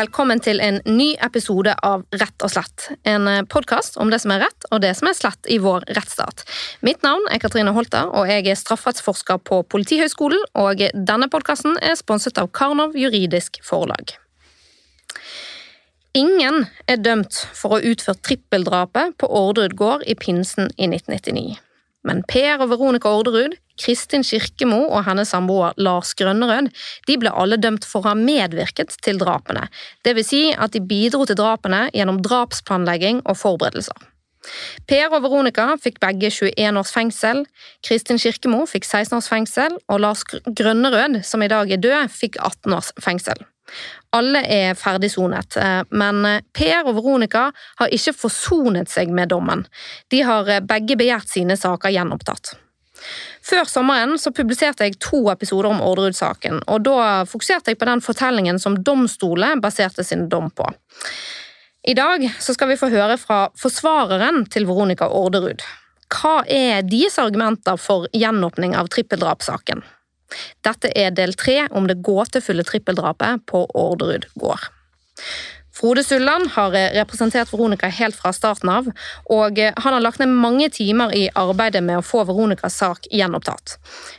velkommen til en ny episode av Rett og slett. En podkast om det som er rett og det som er slett i vår rettsstat. Mitt navn er Katrine Holter, og jeg er strafferettsforsker på Politihøgskolen. Og denne podkasten er sponset av Karnov juridisk forlag. Ingen er dømt for å ha utført trippeldrapet på Orderud gård i pinsen i 1999. Men Per og Veronica Orderud, Kristin Kirkemo og hennes samboer Lars Grønnerød de ble alle dømt for å ha medvirket til drapene, dvs. Si at de bidro til drapene gjennom drapsplanlegging og forberedelser. Per og Veronica fikk begge 21 års fengsel, Kristin Kirkemo fikk 16 års fengsel, og Lars Grønnerød, som i dag er død, fikk 18 års fengsel. Alle er ferdigsonet, eh, men eh, Per og Veronica har ikke forsonet seg med dommen. De har eh, begge begjært sine saker gjenopptatt. Før sommeren så publiserte jeg to episoder om Orderud-saken, og da fokuserte jeg på den fortellingen som domstolen baserte sin dom på. I dag så skal vi få høre fra forsvareren til Veronica Orderud. Hva er deres argumenter for gjenåpning av trippeldrapssaken? Dette er del tre om det gåtefulle trippeldrapet på Orderud gård. Frode Sulland har representert Veronica helt fra starten av, og han har lagt ned mange timer i arbeidet med å få Veronicas sak gjenopptatt.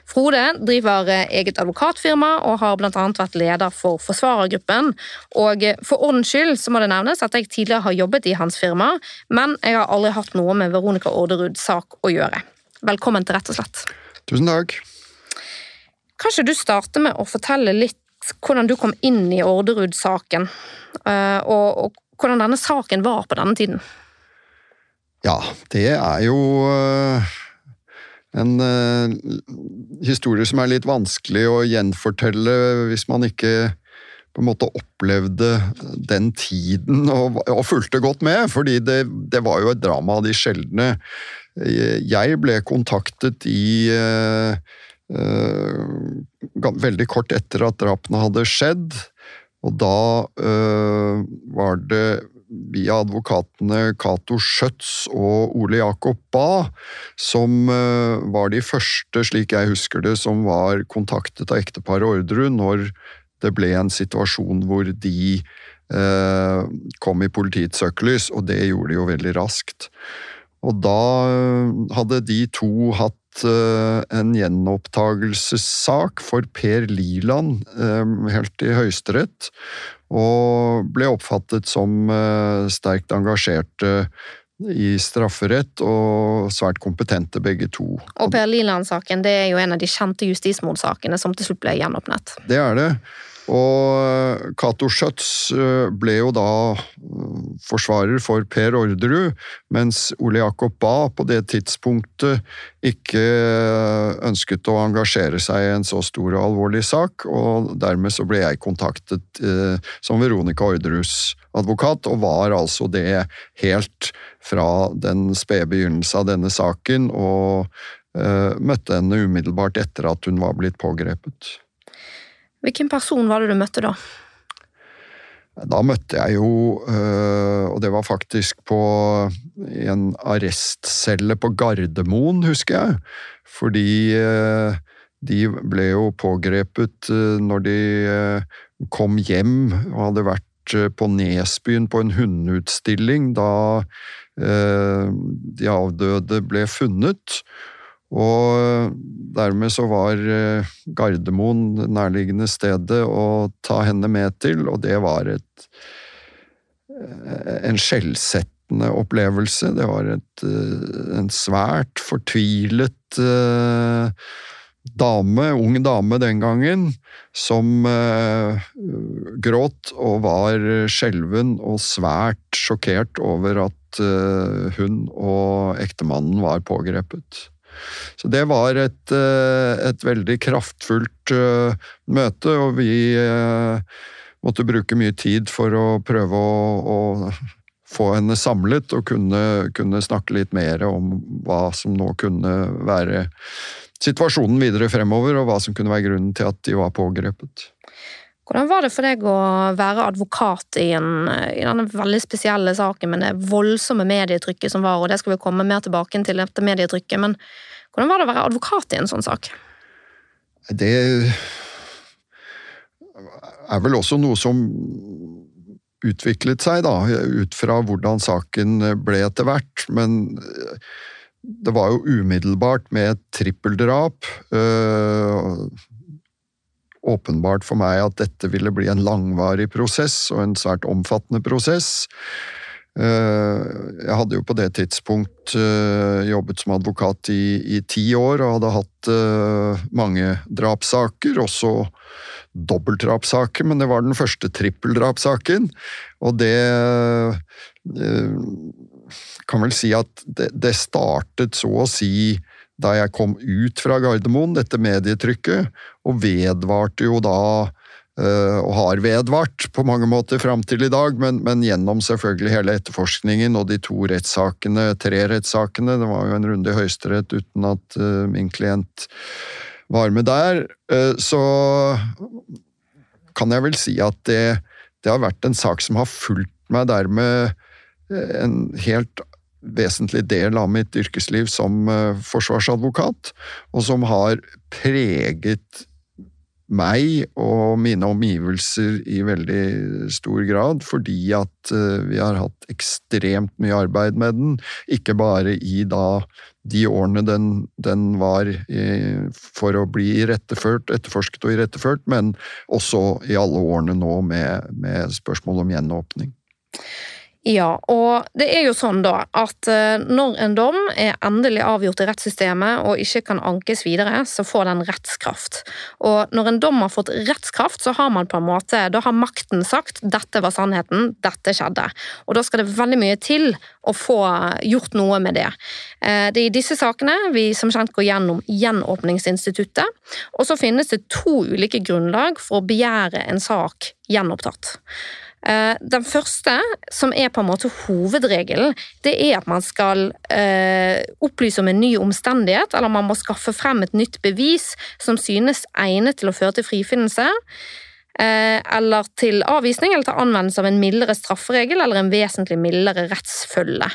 Frode driver eget advokatfirma og har bl.a. vært leder for Forsvarergruppen, og for ordens skyld så må det nevnes at jeg tidligere har jobbet i hans firma, men jeg har aldri hatt noe med Veronica Orderuds sak å gjøre. Velkommen til Rett og slett. Tusen takk. Kanskje du starter med å fortelle litt hvordan du kom inn i Orderud-saken, eh, og, og, hvordan denne saken var på denne tiden? Ja, det er jo eh, en uh, historie som er litt vanskelig å gjenfortelle hvis man ikke på en måte opplevde den tiden og, og fulgte godt med, fordi det, det, var jo et drama av de sjeldne. Jeg ble kontaktet i veldig kort etter at drapene hadde skjedd. Og da uh, var det via advokatene Cato Schjøtz og Ole Jakob Ba som uh, var de første, slik jeg husker det, som var kontaktet av ekteparet Orderud når det ble en situasjon hvor de kom i politiets søkelys, og det gjorde de jo veldig raskt. Og da hadde de to hatt Eh, en gjenopptagelsessak for Per Liland eh, helt i Høyesterett, og ble oppfattet som eh, sterkt engasjerte i strafferett, og svært kompetente begge to. Og Per Liland-saken det er jo en av de kjente justismordsakene som til slutt ble gjenåpnet. Det er det. Og Cato Schjøtz eh, ble jo da eh, forsvarer for Per Orderud, mens Ole Jakob Ba på det tidspunktet ikke ønsket å engasjere seg i en så stor og alvorlig sak, og dermed så ble jeg kontaktet eh, som Veronica Orderuds advokat, og var altså det helt fra den spede begynnelse av denne saken, og eh, møtte henne umiddelbart etter at hun var blitt pågrepet. Hvilken person var det du møtte da? Da møtte jeg jo, øh, og det var faktisk på en arrestcelle på Gardermoen, husker jeg. Fordi øh, de ble jo pågrepet øh, når de kom hjem og hadde vært på Nesbyen på en hundeutstilling da de avdøde ble funnet. Og dermed så var eh, Gardermoen nærliggende stedet å ta henne med til, og det var et, eh, en skjellsettende opplevelse. Det var et, eh, en svært fortvilet dame, ung dame den gangen, som gråt og var skjelven og svært sjokkert over at hun og ektemannen var pågrepet. Så det var et, eh, et veldig kraftfullt eh, møte, og vi eh, måtte bruke mye tid for å prøve å, å få henne samlet og kunne, kunne, snakke litt mer om hva som nå kunne være situasjonen videre fremover, og hva som kunne være grunnen til at de var pågrepet. Hvordan var det for deg å være advokat i, en, i denne veldig spesielle saken med det voldsomme medietrykket som var, og det skal vi komme mer tilbake til dette medietrykket, men hvordan var det å være advokat i en sånn sak? Det er vel også noe som utviklet seg, da, ut fra hvordan saken ble etter hvert. Men det var jo umiddelbart med et trippeldrap. Øh, åpenbart for meg at dette ville bli en langvarig prosess, og en svært omfattende prosess. Øh, jeg hadde jo på det tidspunkt øh, jobbet som advokat i, i ti år og hadde hatt mange drapssaker, også dobbeltdrapssaker, men det var den første trippeldrapssaken. Og det kan vel si at det, det startet så å si da jeg kom ut fra Gardermoen, dette medietrykket, og vedvarte jo da Uh, og har vedvart på mange måter fram til i dag, men, men, gjennom selvfølgelig hele etterforskningen og de to rettssakene, tre rettssakene. Det var jo en runde i Høyesterett uten at uh, min klient var med der. Uh, så kan jeg vel si at det, det, har vært en sak som har fulgt meg dermed en helt vesentlig del av mitt yrkesliv som forsvarsadvokat, og som har preget meg og mine omgivelser i veldig stor grad, fordi at uh, vi har hatt ekstremt mye arbeid med den, ikke bare i da de årene den, den var i, for å bli iretteført, etterforsket og iretteført, men også i alle årene nå med, med spørsmål om gjenåpning. Ja, og det er jo sånn da at eh, når en dom er endelig avgjort i rettssystemet og ikke kan ankes videre, så får den rettskraft. Og når en dom har fått rettskraft, så har man på en måte, da har makten sagt 'dette var sannheten, dette skjedde'. Og da skal det veldig mye til å få gjort noe med det. Eh, det er i disse sakene vi som kjent går gjennom gjenåpningsinstituttet, og så finnes det to ulike grunnlag for å begjære en sak gjenopptatt. Eh, den første, som er på en måte hovedregelen, det er at man skal eh, opplyse om en ny omstendighet, eller man må skaffe frem et nytt bevis som synes egnet til å føre til frifinnelse. Eh, eller til avvisning eller til anvendelse av en mildere strafferegel eller en vesentlig mildere rettsfølge.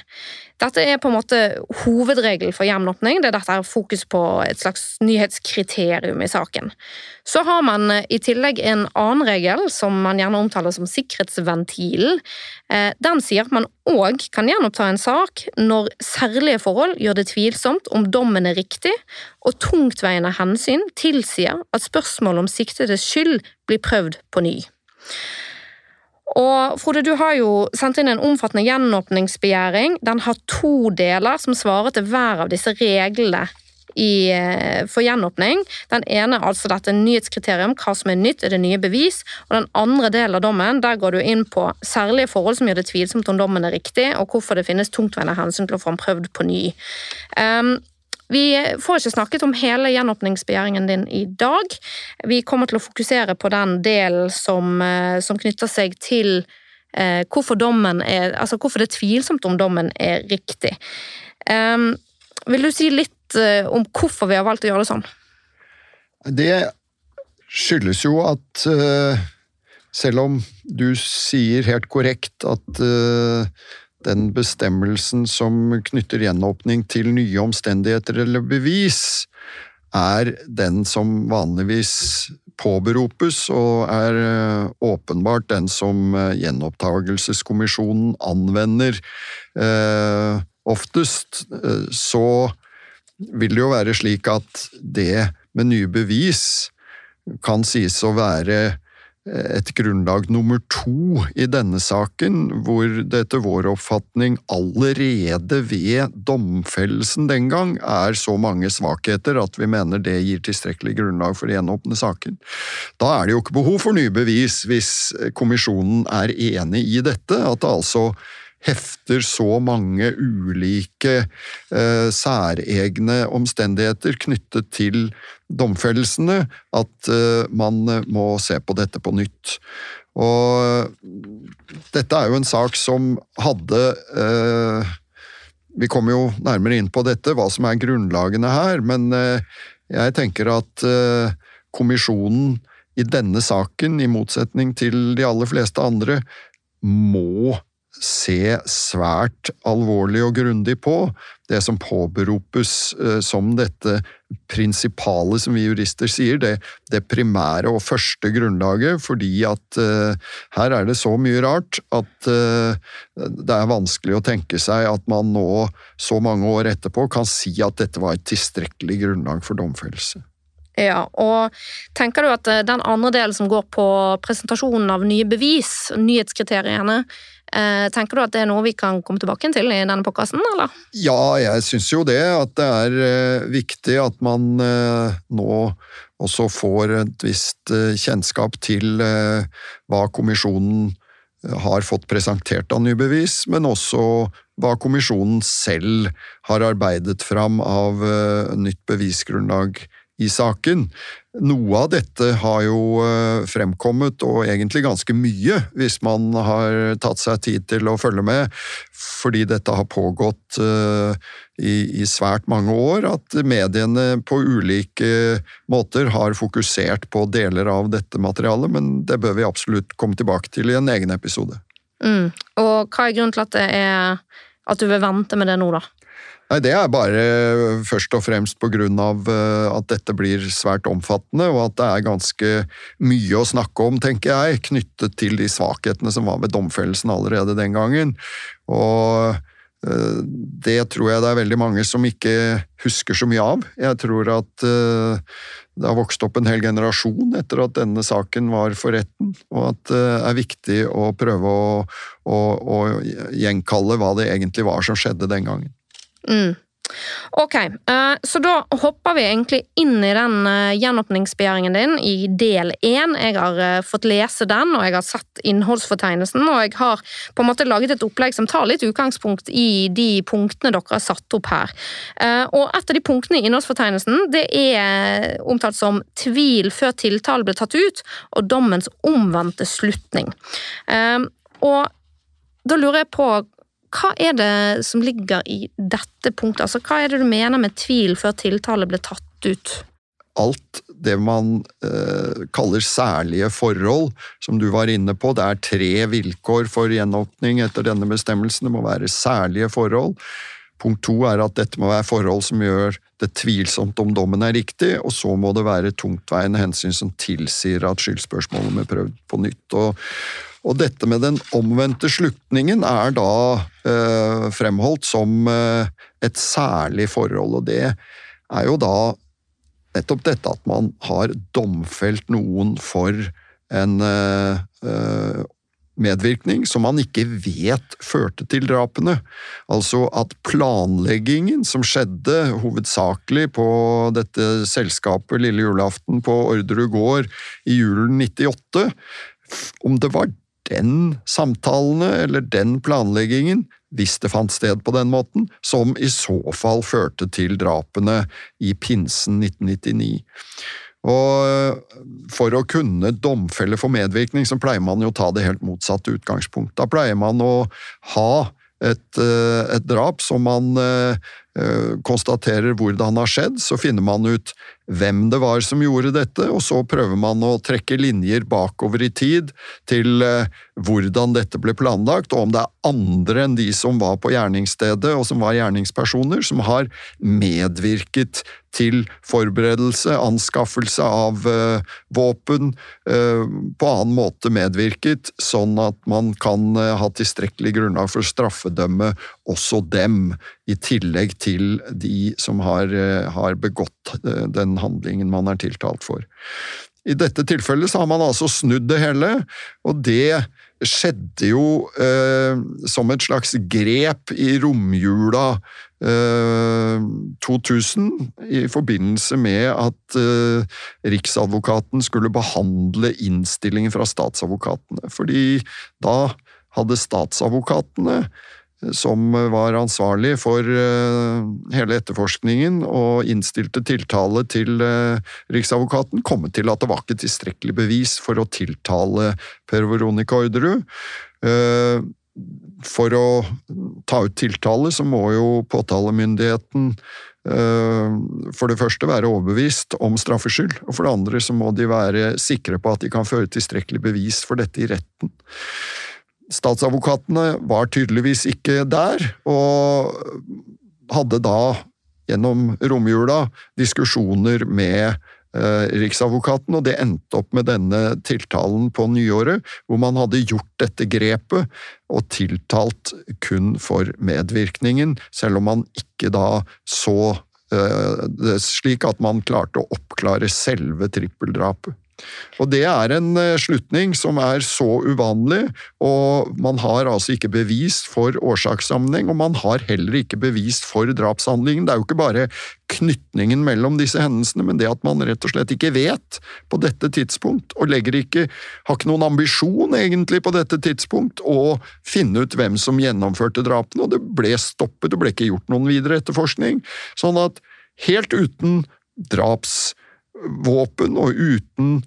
Dette er på en måte hovedregel for gjenåpning. Det er dette er fokus på et slags nyhetskriterium i saken. Så har man eh, i tillegg en annen regel, som man gjerne omtaler som sikkerhetsventilen. Eh, den sier at man òg kan gjenoppta en sak når særlige forhold gjør det tvilsomt om dommen er riktig, og tungtveiende hensyn tilsier at spørsmålet om siktedes skyld blir prøvd på ny. Og Frode, du har jo sendt inn en omfattende gjenåpningsbegjæring. Den har to deler som svarer til hver av disse reglene i, eh, for gjenåpning. Den ene altså dette nyhetskriterium, hva som er nytt, er det nye bevis. Og den andre delen av dommen, der går du inn på særlige forhold som gjør det tvilsomt om dommen er riktig, og hvorfor det finnes tungtveiende hensyn til å få den prøvd på ny. Um, vi får ikke snakket om hele gjenåpningsbegjæringen din i dag. Vi kommer til å fokusere på den delen som, eh, som knytter seg til eh, hvorfor, er, altså hvorfor det er tvilsomt om dommen er riktig. Um, vil du si litt uh, om hvorfor vi har valgt å gjøre det sånn? Det skyldes jo at uh, selv om du sier helt korrekt at uh, den bestemmelsen som knytter gjenåpning til nye omstendigheter eller bevis, er den som vanligvis påberopes, og er eh, åpenbart den som gjenopptagelseskommisjonen anvender. Eh, oftest så vil det jo være slik at det med nye bevis kan sies å være et grunnlag nummer to i denne saken, hvor det etter vår oppfatning allerede ved domfellelsen den gang er så mange svakheter at vi mener det gir tilstrekkelig grunnlag for å gjenåpne saken. Da er det jo ikke behov for nye bevis hvis kommisjonen er enig i dette, at det altså hefter så mange ulike eh, særegne omstendigheter knyttet til domfellelsene at eh, man må se på dette på nytt. Og dette er jo en sak som hadde eh, Vi kommer jo nærmere inn på dette, hva som er grunnlagene her, men eh, jeg tenker at eh, kommisjonen i denne saken, i motsetning til de aller fleste andre, må se svært alvorlig og grundig på det som påberopes eh, som dette prinsipale, som vi jurister sier, det, det primære og første grunnlaget, fordi at uh, her er det så mye rart at uh, det er vanskelig å tenke seg at man nå, så mange år etterpå, kan si at dette var et tilstrekkelig grunnlag for domfellelse. Ja, og tenker du at den andre delen som går på presentasjonen av nye bevis, nyhetskriteriene, tenker du at det er noe vi kan komme tilbake til i denne podkasten, eller? Ja, jeg syns jo det. At det er eh, viktig at man eh, nå også får et visst kjennskap til hva kommisjonen har fått presentert av nye bevis, men også hva kommisjonen selv har arbeidet fram av nytt bevisgrunnlag i saken. Noe av dette har jo eh, fremkommet, og egentlig ganske mye, hvis man har tatt seg tid til å følge med, fordi dette har pågått eh, i, svært mange år, at mediene på ulike måter har fokusert på deler av dette materialet, men det bør vi absolutt komme tilbake til i en egen episode. Mm. Og hva er grunnen til at, er, at du vil vente med det nå, da? Nei, Det er bare først og fremst av eh, at dette blir svært omfattende, og at det er ganske mye å snakke om, tenker jeg, knyttet til de svakhetene som var ved domfellelsen allerede den gangen. Og eh, det tror jeg det er veldig mange som ikke husker så mye av. Jeg tror at eh, det har vokst opp en hel generasjon etter at denne saken var for retten, og at det er viktig å prøve å, å, å gjenkalle hva det egentlig var som skjedde den gangen. Mm. Ok, uh, så da hopper vi egentlig inn i den uh, gjenåpningsbegjæringen din i del én. Jeg har uh, fått lese den, og jeg har sett innholdsfortegnelsen, og jeg har på en måte laget et opplegg som tar litt utgangspunkt i de punktene dere har satt opp her. Og et av de punktene i innholdsfortegnelsen det er omtalt som tvil før tiltale ble tatt ut, og dommens omvendte slutning. Og da lurer jeg på hva er det som ligger i dette punktet? Altså, hva er det du mener med tvil før tiltale ble tatt ut? Alt det man eh, kaller særlige forhold, som du var inne på. Det er tre vilkår for gjenåpning etter denne bestemmelsen. Det må være særlige forhold. Punkt to er at dette må være forhold som gjør det tvilsomt om dommen er riktig, og så må det være tungtveiende hensyn som tilsier at skyldspørsmålet må prøvd på nytt. Og, og dette med den omvendte slutningen er da eh, fremholdt som eh, et særlig forhold, og det er jo da nettopp dette at man har domfelt noen for en eh, eh medvirkning som man ikke vet førte til drapene. Altså at planleggingen som skjedde hovedsakelig på dette selskapet lille julaften på Orderud gård i julen 98, om det var den samtalene eller den planleggingen, hvis det fant sted på den måten, som i så fall førte til drapene i pinsen 1999. Og For å kunne domfelle for medvirkning, så pleier man jo å ta det helt motsatte utgangspunkt. Da pleier man å ha et, eh, et drap som man eh, Eh, konstaterer hvordan har skjedd, så finner man ut hvem det var som gjorde dette, og så prøver man å trekke linjer bakover i tid til eh, hvordan dette ble planlagt, og om det er andre enn de som var på gjerningsstedet og som var gjerningspersoner, som har medvirket til forberedelse, anskaffelse av uh, våpen, uh, på annen måte medvirket, sånn at man kan ha tilstrekkelig grunnlag for å straffedømme også dem, i tillegg til de som har, eh, har begått eh, handlingen man er tiltalt for. I dette tilfellet så har man altså snudd det hele, og det skjedde jo eh, som et slags grep i romjula eh, 2000, i forbindelse med at eh, Riksadvokaten skulle behandle innstillingen fra statsadvokatene. Fordi da hadde statsadvokatene som var ansvarlig for eh, hele etterforskningen og innstilte tiltale til eh, Riksadvokaten, kommet til at det var ikke tilstrekkelig bevis for å tiltale Per Veronica Orderud. Eh, for å ta ut tiltale så må jo påtalemyndigheten for det første være overbevist om straffskyld, og for det andre så må de være sikre på at de kan føre tilstrekkelig bevis for dette i retten. Statsadvokatene var tydeligvis ikke der, og hadde da gjennom romjula diskusjoner med eh, Riksadvokaten, og det endte opp med denne tiltalen på nyåret, hvor man hadde gjort dette grepet og tiltalt kun for medvirkningen, selv om man ikke da så eh, det slik at man klarte å oppklare selve trippeldrapet. Og Det er en eh, slutning som er så uvanlig, og man har altså ikke bevist for årsakssammenheng, og man har heller ikke bevist for drapshandlingen. Det er jo ikke bare knytningen mellom disse hendelsene, men det at man rett og slett ikke vet på dette tidspunkt, og ikke, har ikke noen ambisjon egentlig på dette tidspunkt å finne ut hvem som gjennomførte drapene, og det ble stoppet, det ble ikke gjort noen videre etterforskning. Sånn at helt uten draps våpen og uten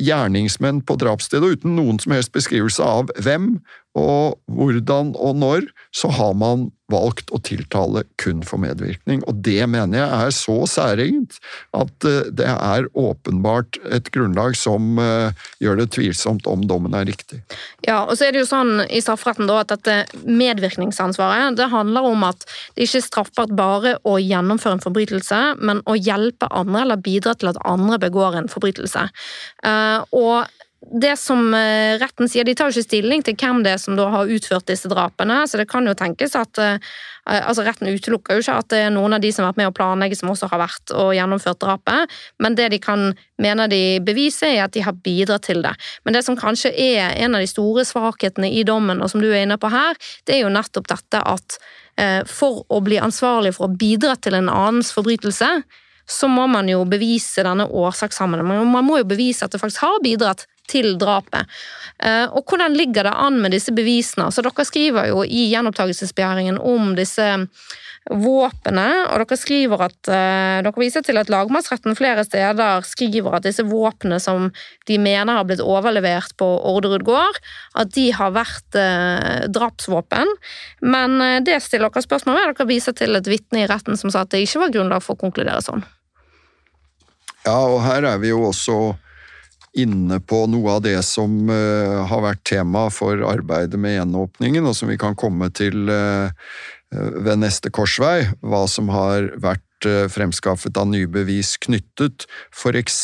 gjerningsmenn på drapsstedet, og uten noen som helst beskrivelse av hvem og hvordan og når, så har man valgt å tiltale kun for medvirkning. Og det mener jeg er så særegent at eh, det er åpenbart et grunnlag som eh, gjør det tvilsomt om dommen er riktig. Ja, og så er det jo sånn i strafferetten da, at dette medvirkningsansvaret det handler om at det ikke er straffbart bare å gjennomføre en forbrytelse, men å hjelpe andre eller bidra til at andre begår en forbrytelse. Eh, og det som eh, retten sier, De tar jo ikke stilling til hvem det er som da har utført disse drapene, så det kan jo tenkes at eh, altså Retten utelukker jo ikke at det er noen av de som har vært med å planlegge, som også har vært og gjennomført drapet, men det de kan mene de beviser, er at de har bidratt til det. Men det som kanskje er en av de store svakhetene i dommen, og som du er inne på her, det er jo nettopp dette at eh, for å bli ansvarlig for å bidra til en annens forbrytelse, så må man jo bevise denne årsakssammenhengen. Man må jo bevise at det faktisk har bidratt til drapet. Eh, og hvordan ligger det an med disse bevisene? Så Dere skriver jo i gjenopptakelsesbegjæringen om disse våpnene, og dere skriver at uh, dere viser til at lagmannsretten flere steder skriver at disse våpnene som de mener har blitt overlevert på Orderud gård, at de har vært uh, drapsvåpen. Men det stiller dere spørsmål ved. Dere viser til et vitne i retten som sa at det ikke var grunnlag for å konkludere sånn. Ja, og her er vi jo også inne på noe av det som uh, har vært tema for arbeidet med gjenåpningen, og som vi kan komme til uh, ved neste korsvei, hva som har vært fremskaffet av nye bevis knyttet f.eks.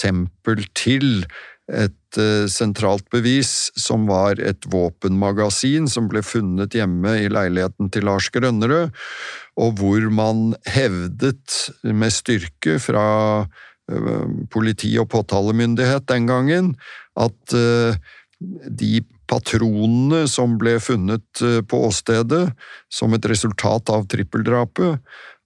til et sentralt bevis som var et våpenmagasin som ble funnet hjemme i leiligheten til Lars Grønnerød, og hvor man hevdet med styrke fra Eh, politi og påtalemyndighet den gangen, at eh, de patronene som ble funnet eh, på åstedet som et resultat av trippeldrapet,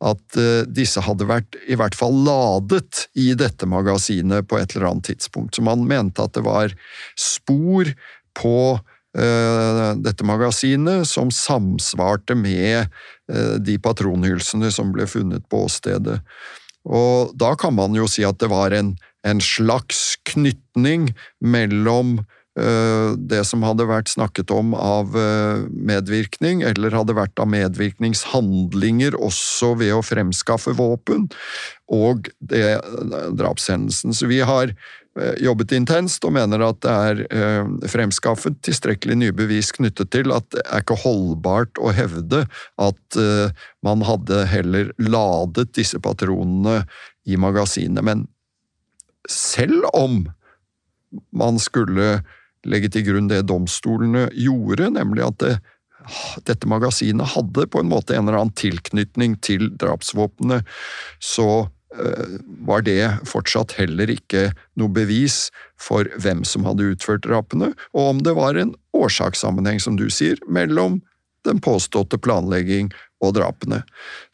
at disse hadde vært i hvert fall ladet i dette magasinet på et eller annet tidspunkt. Så man mente at det var spor på dette magasinet som samsvarte med de patronhylsene som ble funnet på åstedet. Og da kan man jo si at det var en, en slags knytning mellom uh, det som hadde vært snakket om av uh, medvirkning, eller hadde vært av medvirkningshandlinger også ved å fremskaffe våpen, og det, drapshendelsen. Så vi har Eh, jobbet intenst og mener at det er eh, fremskaffet tilstrekkelig nye bevis knyttet til at det er ikke holdbart å hevde at eh, man hadde heller ladet disse patronene i magasinet. Men selv om man skulle legge til grunn det domstolene gjorde, nemlig at det, dette magasinet hadde på en måte en eller annen tilknytning til drapsvåpenet, så Eh, var det fortsatt heller ikke noe bevis for hvem som hadde utført drapene, og om det var en årsakssammenheng, som du sier, mellom den påståtte planlegging og drapene.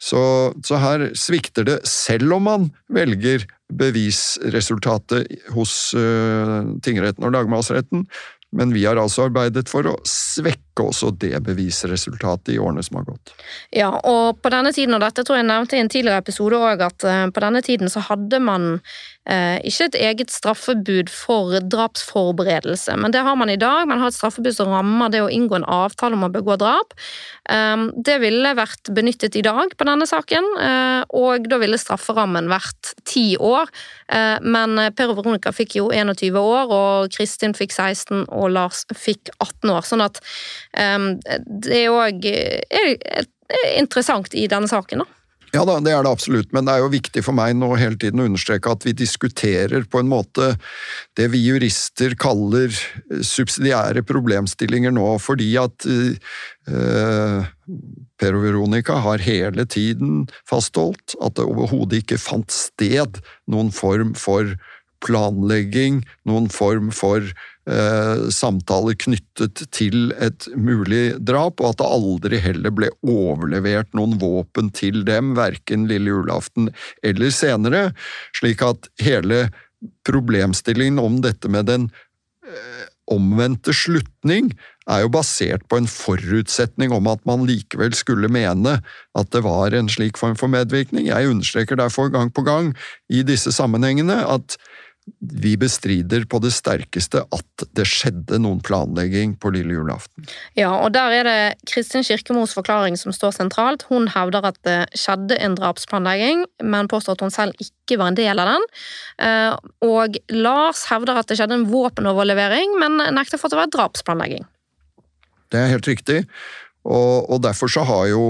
Så, så her svikter det, selv om man velger bevisresultatet hos uh, tingretten og lagmannsretten, men vi har altså arbeidet for å svekke også det bevisresultatet i årene som har gått. Ja, og på denne tiden, og dette tror jeg nevnte i en tidligere episode òg, at eh, på denne tiden så hadde man ikke et eget straffebud for drapsforberedelse, men det har man i dag. Man har et straffebud som rammer det å inngå en avtale om å begå drap. Eh, det ville vært benyttet i dag på denne saken, eh, og da ville strafferammen vært ti år. Men Per og Veronica fikk jo 21 år, og Kristin fikk 16, og Lars fikk 18 år. Sånn at Det er òg interessant i denne saken, da. Ja da, det er det absolutt, men det er jo viktig for meg nå hele tiden å understreke at vi diskuterer på en måte det vi jurister kaller subsidiære problemstillinger nå, fordi at uh, Per og Veronica har hele tiden fastholdt at det overhodet ikke fant sted noen form for planlegging, noen form for eh, samtaler knyttet til et mulig drap, og at det aldri heller ble overlevert noen våpen til dem, verken lille julaften eller senere, slik at hele problemstillingen om dette med den eh, omvendte slutning er jo basert på en forutsetning om at man likevel skulle mene at det var en slik form for medvirkning. Jeg understreker derfor gang på gang i disse sammenhengene at vi bestrider på det sterkeste at det skjedde noen planlegging på lille julaften. Ja, og der er det Kristin Kirkemos forklaring som står sentralt. Hun hevder at det skjedde en drapsplanlegging, men påstår at hun selv ikke var en del av den. Eh, og Lars hevder at det skjedde en våpenoverlevering, men nekter for at det var drapsplanlegging. Det er helt riktig, og, og derfor så har jo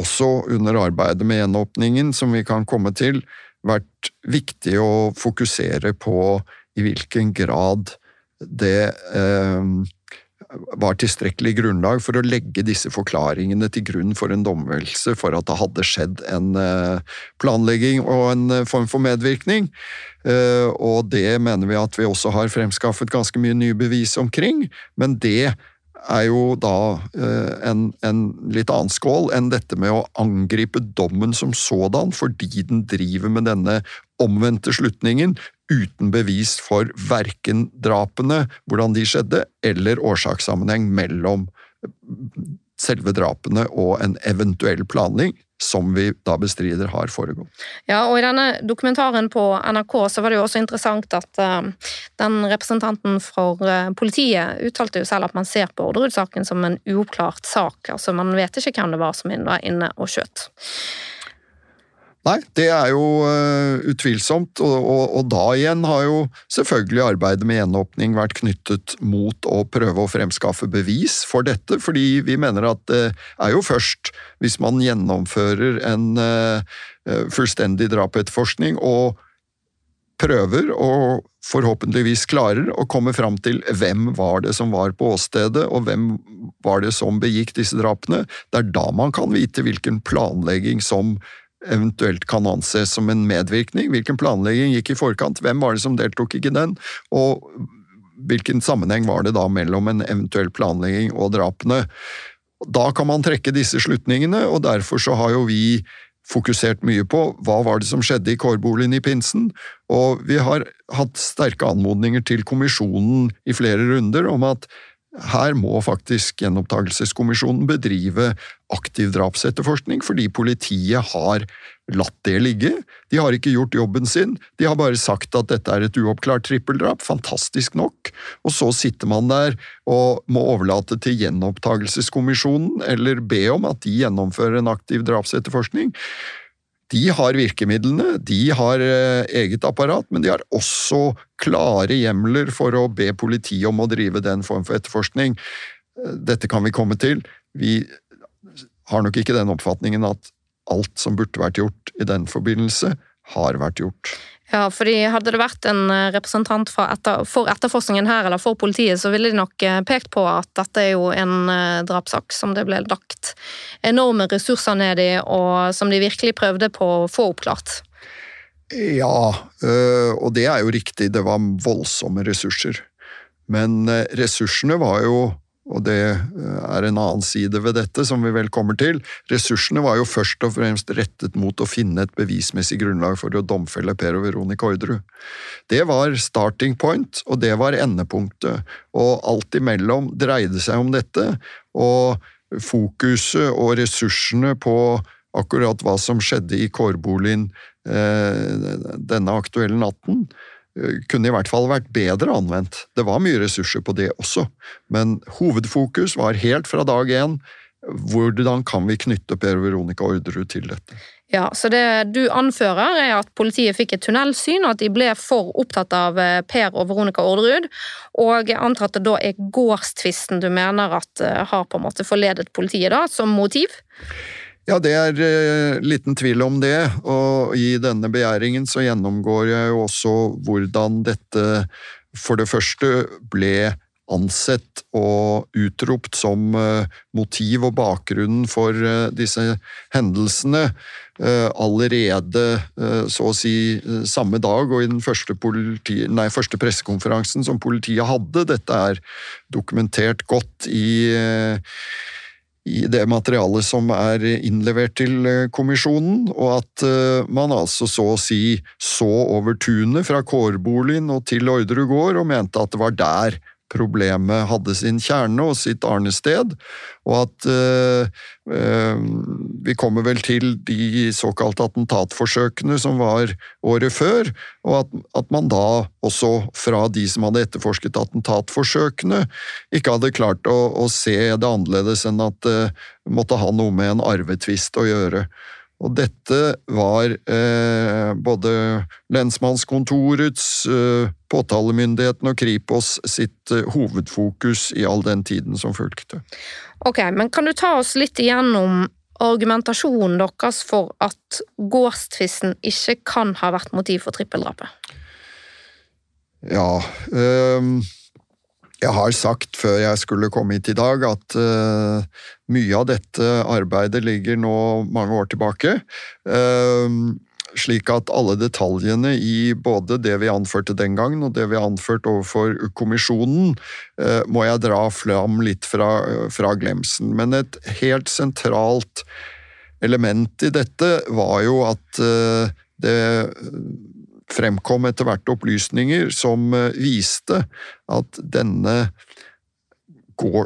også under arbeidet med gjenåpningen, som vi kan komme til, vært viktig å fokusere på i hvilken grad det eh, var tilstrekkelig grunnlag for å legge disse forklaringene til grunn for en domfellelse for at det hadde skjedd en eh, planlegging og en eh, form for medvirkning. Og det mener vi at vi også har fremskaffet ganske mye nye bevis omkring, men det er jo da eh, en, en, litt annen skål enn dette med å angripe dommen som sådan, fordi den driver med denne omvendte slutningen uten bevis for verken drapene, hvordan de skjedde, eller årsakssammenheng mellom selve drapene og en eventuell planling, som vi da bestrider har foregått. Ja, og I denne dokumentaren på NRK så var det jo også interessant at uh, den representanten for uh, politiet uttalte jo selv at man ser på Orderud-saken som en uoppklart sak. altså Man vet ikke hvem det var som var inne og skjøt. Nei, det er jo uh, utvilsomt, og, og, og, da igjen har jo selvfølgelig arbeidet med gjenåpning vært knyttet mot å prøve å fremskaffe bevis for dette, fordi vi mener at det er jo først hvis man gjennomfører en uh, fullstendig drapetterforskning og prøver og forhåpentligvis klarer å komme fram til hvem var det som var på åstedet, og hvem var det som begikk disse drapene. Det er da man kan vite hvilken planlegging som eventuelt kan anses som en medvirkning. Hvilken planlegging gikk i forkant, hvem var det som deltok ikke den, og hvilken sammenheng var det da mellom en eventuell planlegging og drapene. Da kan man trekke disse slutningene, og derfor så har jo vi fokusert mye på hva var det som skjedde i kårboligen i pinsen, og vi har hatt sterke anmodninger til kommisjonen i flere runder om at her må faktisk Gjenopptakelseskommisjonen bedrive aktiv drapsetterforskning, fordi politiet har latt det ligge. De har ikke gjort jobben sin, de har bare sagt at dette er et uoppklart trippeldrap, fantastisk nok, og så sitter man der og må overlate til Gjenopptakelseskommisjonen, eller be om at de gjennomfører en aktiv drapsetterforskning. De har virkemidlene, de har eh, eget apparat, men de har også klare hjemler for å be politiet om å drive den form for etterforskning. Eh, dette kan vi komme til. Vi har nok ikke den oppfatningen at alt som burde vært gjort i den forbindelse, har vært gjort. Ja, fordi Hadde det vært en eh, representant etter, for etterforskningen her, eller for politiet, så ville de nok eh, pekt på at dette er jo en eh, drapssak som det ble lagt enorme ressurser ned i, og som de virkelig prøvde på å få oppklart. Ja, og det er jo riktig, det var voldsomme ressurser. Men ressursene var jo og det eh, er en annen side ved dette, som vi vel kommer til. Ressursene var jo først og fremst rettet mot å finne et bevismessig grunnlag for å domfelle Per og Veronica Orderud. Det var starting point, og det var endepunktet, og alt imellom dreide seg om dette, og fokuset og ressursene på akkurat hva som skjedde i kårboligen eh, denne aktuelle natten, kunne i hvert fall vært bedre anvendt. Det var mye ressurser på det også, men hovedfokus var helt fra dag én hvordan kan vi knytte Per Veronica Orderud til dette? Ja, så det du anfører er at politiet fikk et tunnelsyn, og at de ble for opptatt av eh, Per og Veronica Orderud, og jeg antar at det da er gårdstvisten du mener at eh, har på en måte forledet politiet da, som motiv? Ja, det er uh, liten tvil om det, og i denne begjæringen så gjennomgår jeg jo også hvordan dette for det første ble ansett og utropt som uh, motiv og bakgrunnen for uh, disse hendelsene uh, allerede så å si samme dag og i den første, politi, nei, første pressekonferansen som politiet hadde. Dette er dokumentert godt i i det materialet som er innlevert til kommisjonen, og at man altså så å si så over tunet fra kårboligen og til Orderud gård og mente at det var der problemet hadde sin kjerne og sitt arnested, og at eh, eh, vi kommer vel til de såkalte attentatforsøkene som var året før, og at, at, man da også fra de som hadde etterforsket attentatforsøkene, ikke hadde klart å, å se det annerledes enn at det eh, måtte ha noe med en arvetvist å gjøre. Og dette var eh, både lensmannskontorets, eh, påtalemyndigheten og Kripos sitt eh, hovedfokus i all den tiden som fulgte. Ok, men Kan du ta oss litt igjennom argumentasjonen deres for at gårdstvisten ikke kan ha vært motiv for trippeldrapet? Ja øh, jeg har sagt før jeg skulle komme hit i dag, at uh, mye av dette arbeidet ligger nå mange år tilbake. Uh, slik at alle detaljene i både det vi anførte den gangen og det vi har anført overfor kommisjonen, uh, må jeg dra fram litt fra, fra glemsen. Men et helt sentralt element i dette var jo at det fremkom etter hvert opplysninger som eh, viste at denne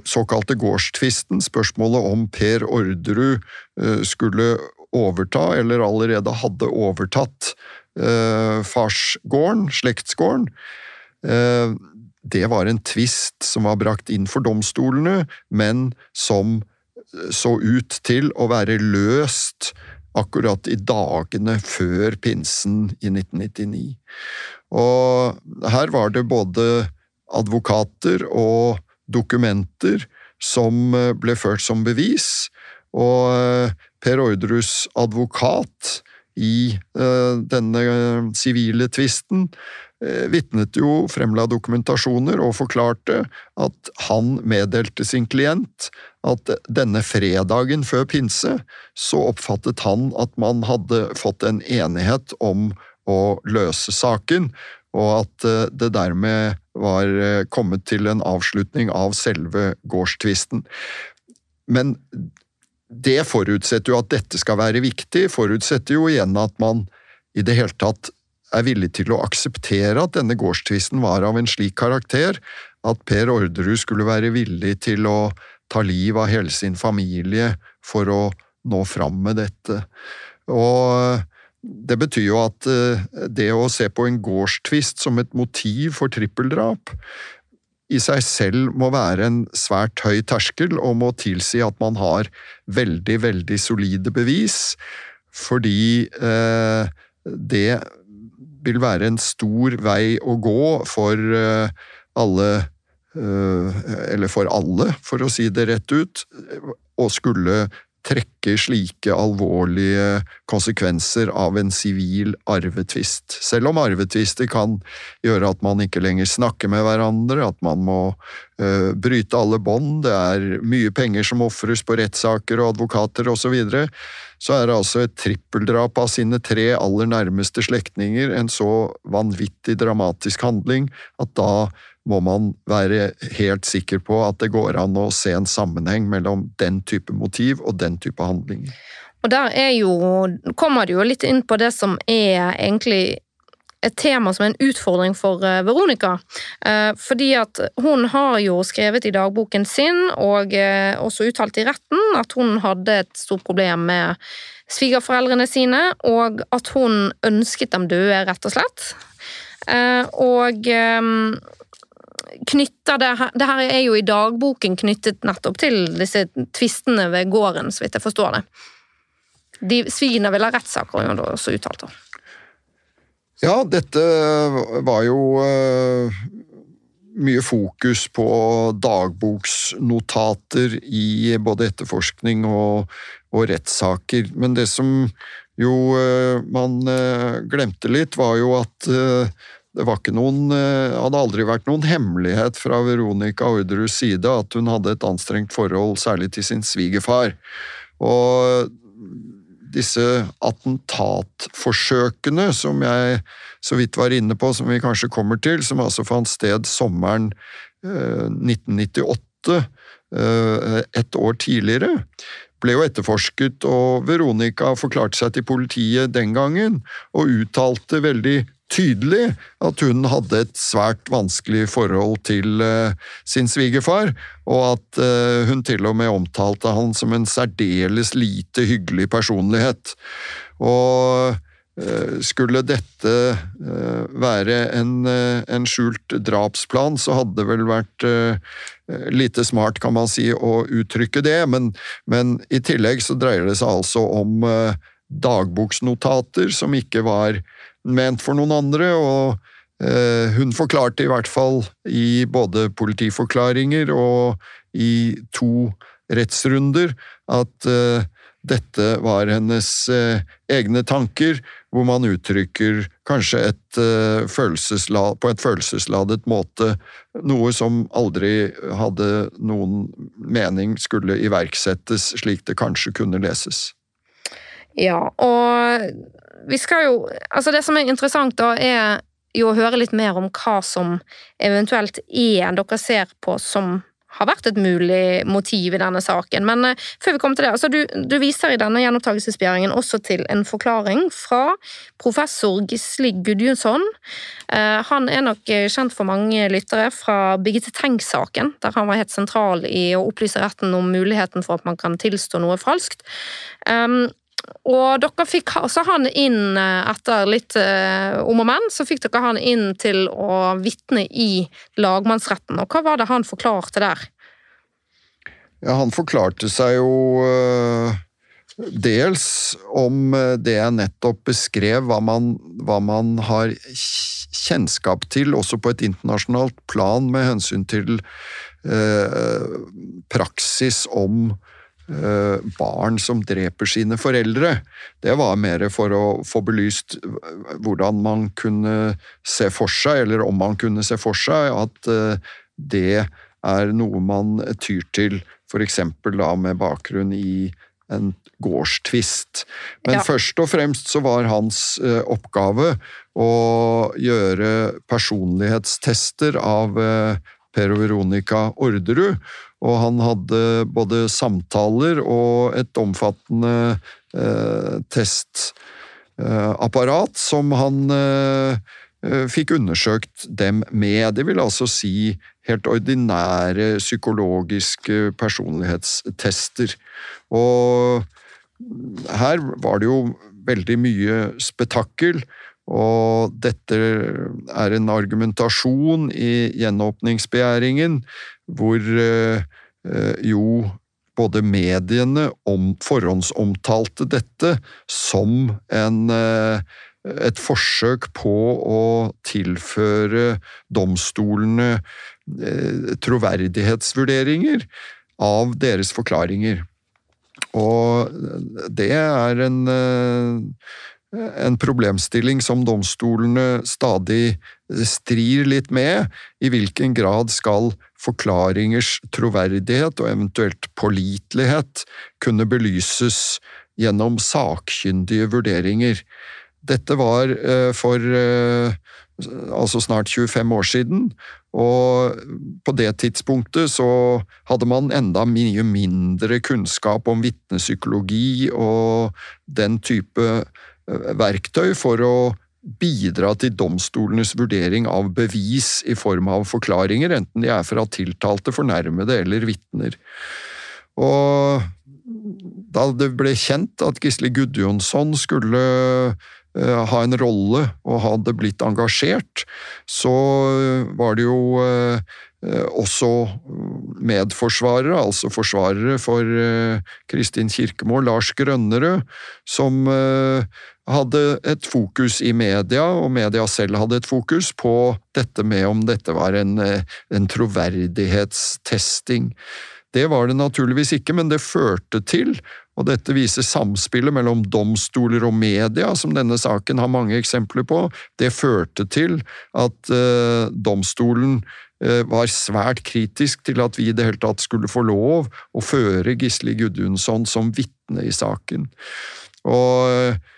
såkalte gårdstvisten, spørsmålet om Per Orderud eh, skulle overta, eller allerede hadde overtatt, eh, farsgården, slektsgården, det var en tvist som var brakt inn for domstolene, men som så ut til å være løst akkurat i dagene før pinsen i 1999. Og her var det både advokater og dokumenter som eh, ble ført som bevis, og eh, Per Orderus advokat i eh, denne sivile tvisten vitnet jo, fremla dokumentasjoner og forklarte at han meddelte sin klient at denne fredagen før pinse så oppfattet han at man hadde fått en enighet om å løse saken, og at eh, det dermed var eh, kommet til en avslutning av selve gårdstvisten. Men det forutsetter jo at dette skal være viktig, forutsetter jo igjen at man i det hele tatt er villig til å akseptere at denne gårdstvisten var av en slik karakter at Per Orderud skulle være villig til å ta liv av hele sin familie for å nå fram med dette. Og det betyr jo at eh, det å se på en gårdstvist som et motiv for trippeldrap i seg selv må være en svært høy terskel og må tilsi at man har veldig, veldig solide bevis, fordi eh, det vil være en stor vei å gå for eh, alle eh, Eller for alle, for å si det rett ut, å skulle trekke slike alvorlige konsekvenser av en sivil arvetvist. Selv om arvetvister kan gjøre at man ikke lenger snakker med hverandre, at man må uh, bryte alle bånd, det er mye penger som ofres på rettssaker og advokater osv., så, videre, så er det altså et trippeldrap av sine tre aller nærmeste slektninger en så vanvittig dramatisk handling at da må man være helt sikker på at det går an å se en sammenheng mellom den type motiv og den type handlinger. Og der er jo, kommer det jo litt inn på det som er egentlig et tema som er en utfordring for eh, Veronica. Eh, fordi at hun har jo skrevet i dagboken sin, og eh, også uttalt i retten, at hun hadde et stort problem med svigerforeldrene sine, og at hun ønsket dem døde, rett og slett. Og knytter det her Det her er jo i dagboken knyttet nettopp til disse tvistene ved gården, så vidt jeg forstår det. de svigene vil ha rettssaker, har hun også uttalt. Ja, dette var jo uh, mye fokus på dagboksnotater i både etterforskning og, og rettssaker. Men det som jo uh, man uh, glemte litt, var jo at det var ikke noen, hadde aldri vært noen hemmelighet fra Veronica Orderuds side at hun hadde et anstrengt forhold, særlig til sin svigerfar. Og disse attentatforsøkene som jeg så vidt var inne på, som vi kanskje kommer til, som altså fant sted sommeren 1998, eh, eh, år tidligere, ble jo etterforsket, og Veronica forklarte seg til politiet den gangen, og uttalte veldig tydelig at hun hadde et svært vanskelig forhold til uh, sin svigerfar, og at uh, hun til og med omtalte han som en særdeles lite hyggelig personlighet. Og uh, skulle dette være en, en, skjult drapsplan, så hadde det vel vært lite smart, kan man si, å uttrykke det, men, men i tillegg så dreier det seg altså om dagboksnotater som ikke var ment for noen andre, og eh, hun forklarte i hvert fall i både politiforklaringer og i to rettsrunder at eh, dette var hennes eh, egne tanker, hvor man uttrykker kanskje et, på et følelsesladet måte noe som aldri hadde noen mening skulle iverksettes slik det kanskje kunne leses. Ja, og vi skal jo Altså, det som er interessant, da, er jo å høre litt mer om hva som eventuelt er dere ser på som har vært et mulig motiv i denne saken. Men eh, før vi kommer til det, altså du, du viser i denne gjenopptakelsesbegjæringen også til en forklaring fra professor Gisli Gudjonsson. Eh, han er nok kjent for mange lyttere fra Birgitte Tengs-saken, der han var helt sentral i å opplyse retten om muligheten for at man kan tilstå noe falskt. Um, og dere fikk også han inn, eh, etter litt eh, om og men, så fikk dere han inn til å vitne i lagmannsretten. Og hva var det han forklarte der? Ja, han forklarte seg jo uh, dels om det jeg nettopp beskrev, hva man, hva man, har kjennskap til, også på et internasjonalt plan, med hensyn til uh, praksis om Eh, barn som dreper sine foreldre. Det var mer for å få belyst hvordan man kunne se for seg, eller om man kunne se for seg, at eh, det er noe man tyr til, f.eks. da med bakgrunn i en gårdstvist. Men ja. først og fremst så var hans eh, oppgave å gjøre personlighetstester av Per og Veronica Orderud, og han hadde både samtaler og et omfattende eh, testapparat eh, som han eh, eh, fikk undersøkt dem med. Det vil altså si helt ordinære psykologiske personlighetstester. Og her var det jo veldig mye spetakkel. Og dette er en argumentasjon i gjenåpningsbegjæringen hvor eh, jo både mediene om, forhåndsomtalte dette som en, eh, et forsøk på å tilføre domstolene eh, troverdighetsvurderinger av deres forklaringer. Og det er en en problemstilling som domstolene stadig strir litt med. I hvilken grad skal forklaringers troverdighet og eventuelt pålitelighet kunne belyses gjennom sakkyndige vurderinger? Dette var eh, for eh, altså snart 25 år siden, og på det tidspunktet så hadde man enda mye mindre kunnskap om vitnepsykologi og den type verktøy for å bidra til domstolenes vurdering av bevis i form av forklaringer, enten de er fra tiltalte, fornærmede eller vitner. Og da det ble kjent at Gisle Gudjonsson skulle ha en rolle og hadde blitt engasjert, så var det jo også medforsvarere, altså forsvarere for Kristin Kirkemo, Lars Grønnerød, som hadde et fokus i media, og media selv hadde et fokus på dette med om dette var en, en troverdighetstesting. Det var det naturligvis ikke, men det førte til, og dette viser samspillet mellom domstoler og media, som denne saken har mange eksempler på, det førte til at eh, domstolen eh, var svært kritisk til at vi i det hele tatt skulle få lov å føre Gisli Gudjonsson som vitne i saken. Og uh,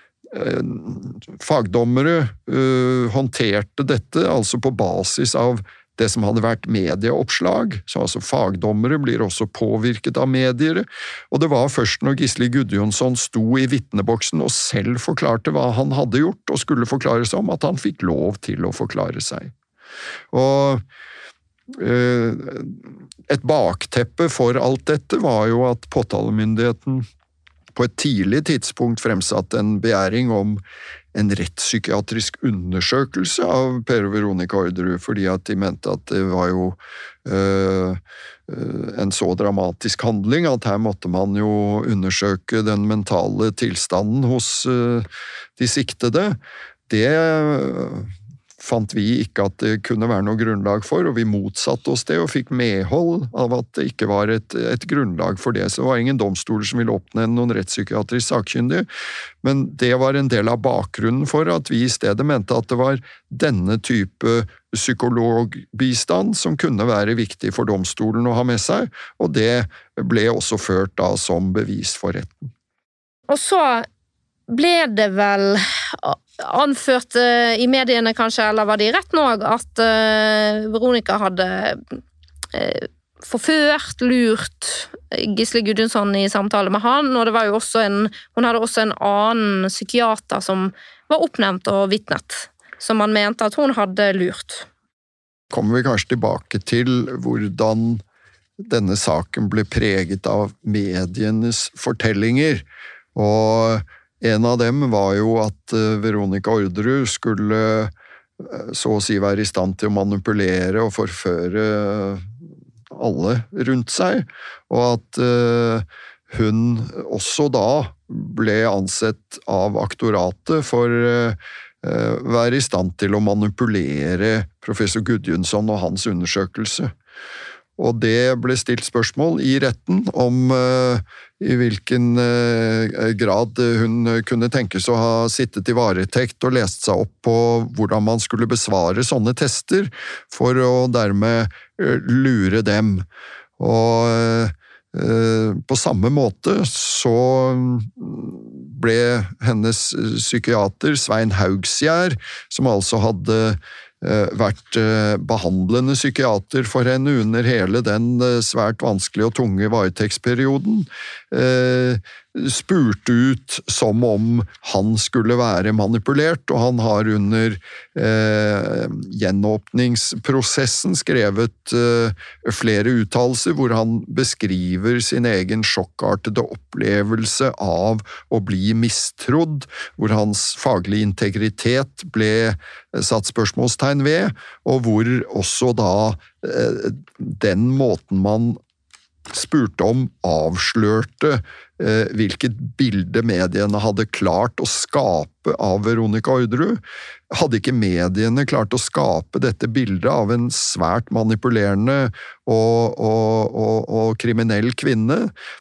fagdommere håndterte dette altså på basis av det som hadde vært medieoppslag, så altså fagdommere blir også påvirket av medier, og det var først når Gisli Gudjonsson sto i vitneboksen og selv forklarte hva han hadde gjort og skulle forklare seg om, at han fikk lov til å forklare seg. Og eh, et bakteppe for alt dette var jo at påtalemyndigheten på et tidlig tidspunkt fremsatt en begjæring om en rettspsykiatrisk undersøkelse av Per Veronica Orderud, fordi at de mente at det var jo øh, en så dramatisk handling at her måtte man jo undersøke den mentale tilstanden hos øh, de siktede. Det fant vi ikke at det kunne være noe grunnlag for, og vi motsatte oss det og fikk medhold av at det ikke var et, et grunnlag for det. Så det var ingen domstoler som ville oppnevne noen rettspsykiatrisk sakkyndige, men det var en del av bakgrunnen for at vi i stedet mente at det var denne type psykologbistand som kunne være viktig for domstolen å ha med seg, og det ble også ført da som bevis for retten. Og så ble det vel anført uh, i mediene, kanskje, eller var det i retten òg, at uh, Veronica hadde uh, forført, lurt Gisle Gudjonsson i samtale med han, og det var jo også en, hun hadde også en annen psykiater som var oppnevnt og vitnet, som han mente at hun hadde lurt. Kommer vi kanskje tilbake til hvordan denne saken ble preget av medienes fortellinger, og en av dem var jo at eh, Veronica Orderud skulle eh, så å si være i stand til å manipulere og forføre eh, alle rundt seg, og at hun også da ble ansett av aktoratet for å være i stand til å manipulere professor Gudjonsson og hans undersøkelse. Og det ble stilt spørsmål i retten om uh, i hvilken uh, grad hun kunne tenkes å ha sittet i varetekt og lest seg opp på hvordan man skulle besvare sånne tester, for å dermed uh, lure dem. Og på samme måte så ble hennes psykiater, Svein Haugsgjerd, som altså hadde Eh, vært eh, behandlende psykiater for henne under hele den eh, svært vanskelige og tunge varetektsperioden, spurte ut som om han skulle være manipulert, og han har under eh, gjenåpningsprosessen skrevet eh, flere uttalelser hvor han beskriver sin egen sjokkartede opplevelse av å bli mistrodd, hvor hans faglige integritet ble satt spørsmålstegn ved, og hvor også da eh, den måten man spurte om, avslørte Eh, hvilket bilde mediene hadde klart å skape av Veronica Orderud. Hadde ikke mediene klart å skape dette bildet av en svært manipulerende og, og, og, og, kriminell kvinne,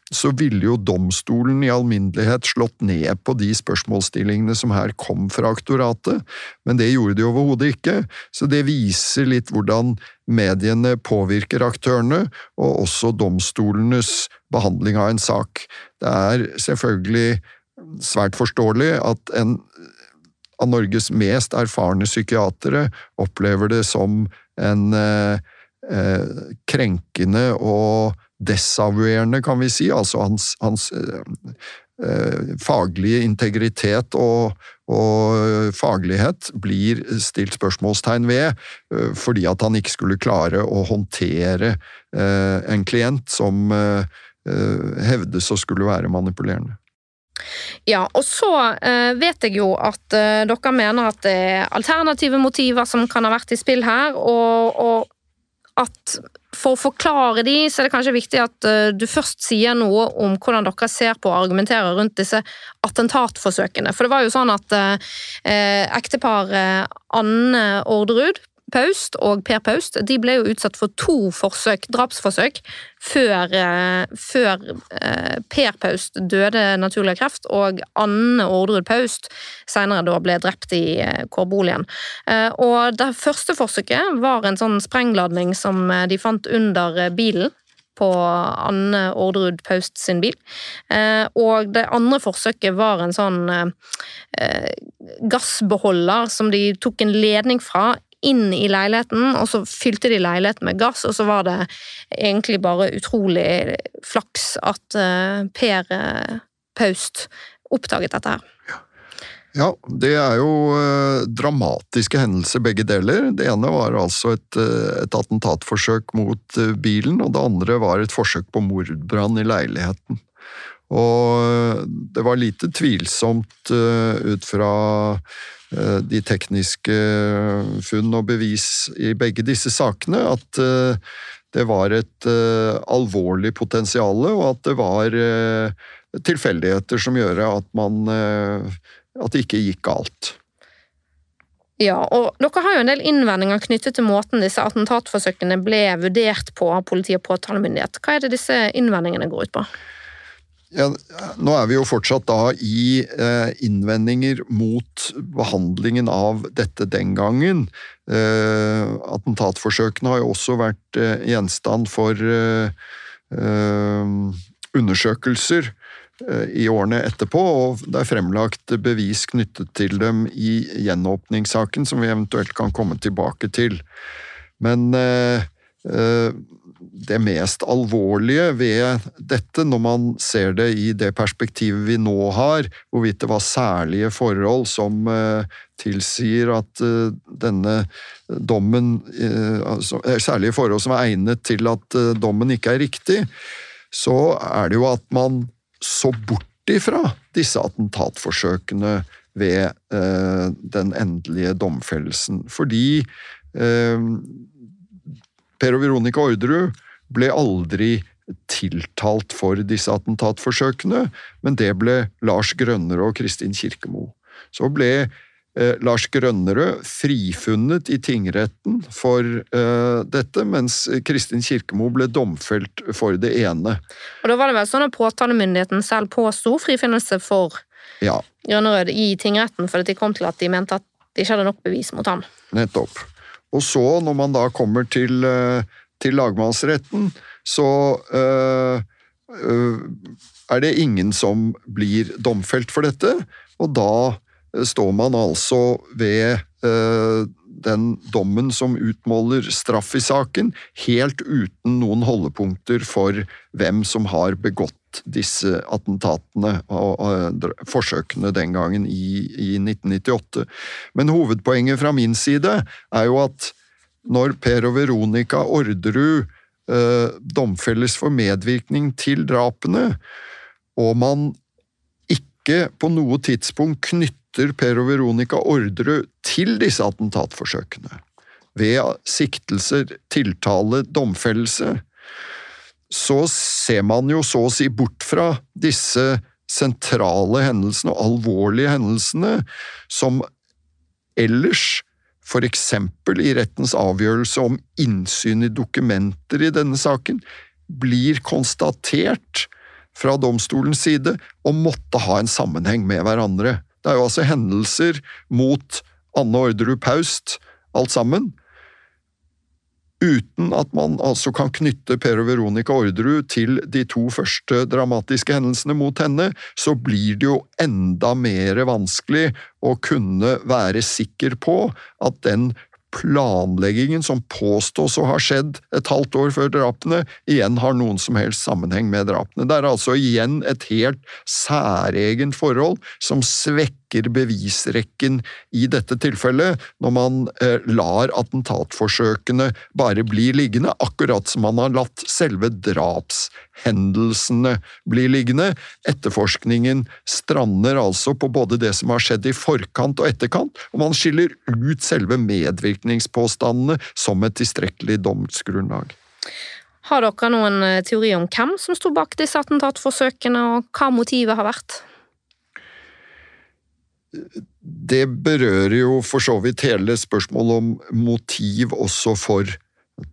så ville jo domstolen i alminnelighet slått ned på de spørsmålsstillingene som her kom fra aktoratet, men det gjorde de overhodet ikke, så det viser litt hvordan mediene påvirker aktørene, og også domstolenes behandling av en sak. Det er selvfølgelig svært forståelig at en av Norges mest erfarne psykiatere opplever det som en eh, eh, krenkende og desavuerende, kan vi si. Altså hans, hans eh, eh faglige integritet og, og, faglighet blir stilt spørsmålstegn ved, eh, fordi at han ikke skulle klare å håndtere en klient som hevdes å skulle være manipulerende. Ja, og så eh, vet jeg jo at eh, dere mener at det er alternative motiver som kan ha vært i spill her, og, og at for å forklare de, så er det kanskje viktig at eh, du først sier noe om hvordan dere ser på og argumenterer rundt disse attentatforsøkene. For det var jo sånn at eh, ekteparet Anne Orderud Paust og Per Paust de ble jo utsatt for to forsøk, drapsforsøk før, eh, før eh, Per Paust døde naturlig av kreft, og Anne Orderud Paust senere da ble drept i eh, kårboligen. Og det første forsøket var en sånn sprengladning som de fant under bilen på Anne Orderud Paust sin bil. Og det andre forsøket var en sånn gassbeholder som de tok en ledning fra inn i leiligheten, og så fylte de leiligheten med gass, og så var det egentlig bare utrolig flaks at uh, Per uh, Paust oppdaget dette her. Ja. det er jo uh, dramatiske hendelser begge deler. Det ene var altså et, et attentatforsøk mot bilen, og det andre var et forsøk på mordbrann i leiligheten. Og det var lite tvilsomt ut fra Eh, de tekniske funn og bevis i begge disse sakene, at eh, det var et eh, alvorlig potensial, og at det var tilfeldigheter som gjør at, man, at det ikke gikk galt. Ja, og dere har jo en del innvendinger knyttet til måten disse attentatforsøkene ble vurdert på av politi og påtalemyndighet. Hva er det disse innvendingene går ut på? Ja, nå er vi jo fortsatt da i eh, innvendinger mot behandlingen av dette den gangen. Eh, attentatforsøkene har jo også vært eh, gjenstand for eh, eh, undersøkelser eh, i årene etterpå, og det er fremlagt bevis knyttet til dem i gjenåpningssaken, som vi eventuelt kan komme tilbake til. Men det mest alvorlige ved dette, når man ser det i det perspektivet vi nå har, hvorvidt det var særlige forhold som uh, tilsier at uh, denne dommen uh, altså, Særlige forhold som er egnet til at dommen ikke er riktig, så er det jo at man så bort ifra disse attentatforsøkene ved den endelige domfellelsen. Fordi Per og Veronica Orderud ble aldri tiltalt for disse attentatforsøkene, men det ble Lars Grønnerød og Kristin Kirkemo. Så ble eh, Lars Grønnerød frifunnet i tingretten for eh, dette, mens Kristin Kirkemo ble domfelt for det ene. Og Da var det vel sånn at påtalemyndigheten selv påsto frifinnelse for ja. Grønnerød i tingretten, fordi de kom til at de mente at de ikke hadde nok bevis mot han. Nettopp. Og så, når man da kommer til eh, til lagmannsretten, så øh, er det ingen som blir domfelt for dette, og da står man altså ved øh, den dommen som utmåler straff i saken, helt uten noen holdepunkter for hvem som har begått disse attentatene og forsøkene den gangen i, i 1998. Men hovedpoenget fra min side er jo at når Per og Veronica Orderud eh, domfelles for medvirkning til drapene, og man ikke på noe tidspunkt knytter Per og Veronica Orderud til disse attentatforsøkene, ved siktelser, tiltale, domfellelse, så ser man jo så å si bort fra disse sentrale hendelsene og alvorlige hendelsene som ellers for eksempel i rettens avgjørelse om innsyn i dokumenter i denne saken, blir konstatert fra domstolens side å måtte ha en sammenheng med hverandre. Det er jo altså hendelser mot Anne Orderud Paust, alt sammen, uten at man altså kan knytte Per og Veronica Orderud til de to første dramatiske hendelsene mot henne, så blir det jo enda mer vanskelig å kunne være sikker på at den planleggingen som påstås å ha skjedd et halvt år før drapene, igjen har noen som helst sammenheng med drapene. Det er altså igjen et helt særegent forhold som svekker svekker bevisrekken i dette tilfellet, når man eh, lar attentatforsøkene bare bli liggende, akkurat som man har latt selve drapshendelsene bli liggende. Etterforskningen strander altså på både det som har skjedd i forkant og etterkant, og man skiller ut selve medvirkningspåstandene som et tilstrekkelig domsgrunnlag. Har dere noen eh, teori om hvem som sto bak disse attentatforsøkene, og hva motivet har vært? Det berører jo for så vidt hele spørsmålet om motiv også for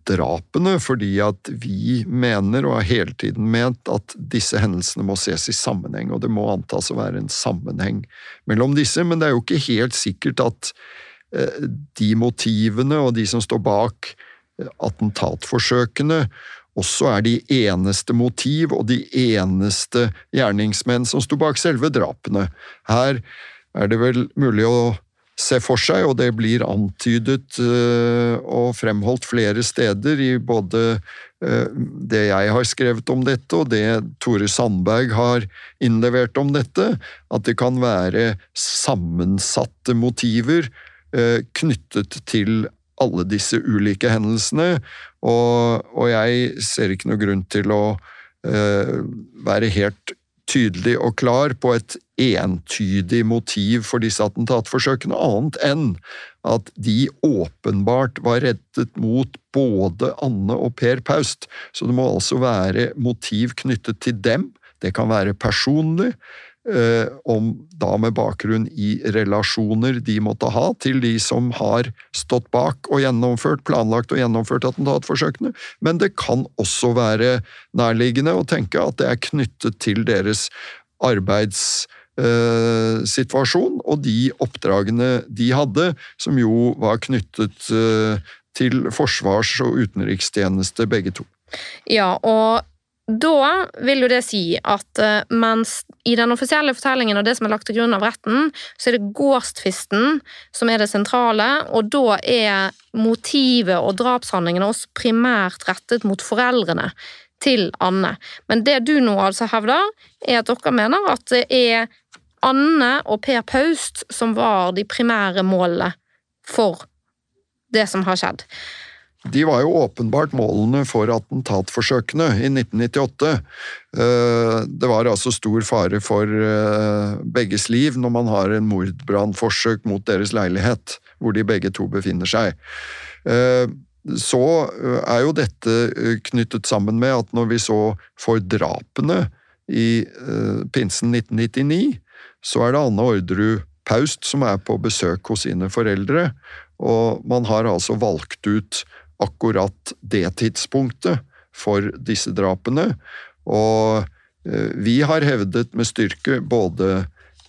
drapene, fordi at vi mener, og har hele tiden ment, at disse hendelsene må ses i sammenheng, og det må antas å være en sammenheng mellom disse, men det er jo ikke helt sikkert at eh, de motivene og de som står bak eh, attentatforsøkene, også er de eneste motiv og de eneste gjerningsmenn som sto bak selve drapene. Her er det vel mulig å se for seg, og det blir antydet uh, og fremholdt flere steder i både uh, det jeg har skrevet om dette og det Tore Sandberg har innlevert om dette, at det kan være sammensatte motiver uh, knyttet til alle disse ulike hendelsene, og, og jeg ser ikke noe grunn til å være helt tydelig og klar på et entydig motiv for disse attentatforsøkene, annet enn at de åpenbart var rettet mot både Anne og Per Paust, så det må altså være motiv knyttet til dem. Det kan være personlig, om da med bakgrunn i relasjoner de måtte ha til de som har stått bak og gjennomført, planlagt og gjennomført attentatforsøkene, men det kan også være nærliggende å tenke at det er knyttet til deres arbeidssituasjon og de oppdragene de hadde, som jo var knyttet eh, til forsvars- og utenrikstjeneste, begge to. Ja, og da vil jo det si at eh, mens i den offisielle fortellingen og det som er lagt til grunn av retten, så er det gårdstvisten som er det sentrale, og da er motivet og drapshandlingene også primært rettet mot foreldrene til Anne. Men det du nå altså hevder, er at dere mener at det er Anne og Per Paust som var de primære målene for det som har skjedd. De var jo åpenbart målene for attentatforsøkene i 1998. Eh, det var altså stor fare for eh, begges liv når man har en mordbrannforsøk mot deres leilighet, hvor de begge to befinner seg. Eh, så er jo dette knyttet sammen med at når vi så får drapene i pinsen 1999, så er det Anne Orderud Paust som er på besøk hos sine foreldre, og man har altså valgt ut akkurat det tidspunktet for disse drapene. Og eh, vi har hevdet med styrke både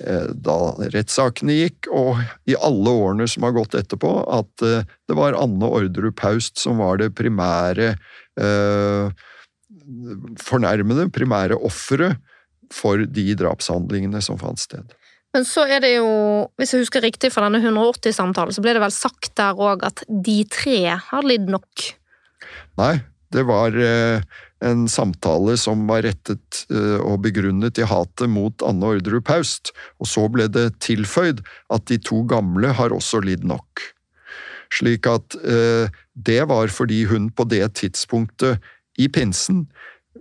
eh, da rettssakene gikk, og i alle årene som har gått etterpå, at eh, det var Anne Orderud Paust som var det primære eh, fornærmede, primære offeret for de drapshandlingene som fant sted. Men så er det jo, hvis jeg husker riktig fra denne 180-samtalen, så ble det vel sagt der òg at de tre har lidd nok? Nei, det var eh, en samtale som var rettet eh, og begrunnet i hatet mot Anne Orderud Paust, og så ble det tilføyd at de to gamle har også lidd nok. Slik at eh, det var fordi hun på det tidspunktet i pinsen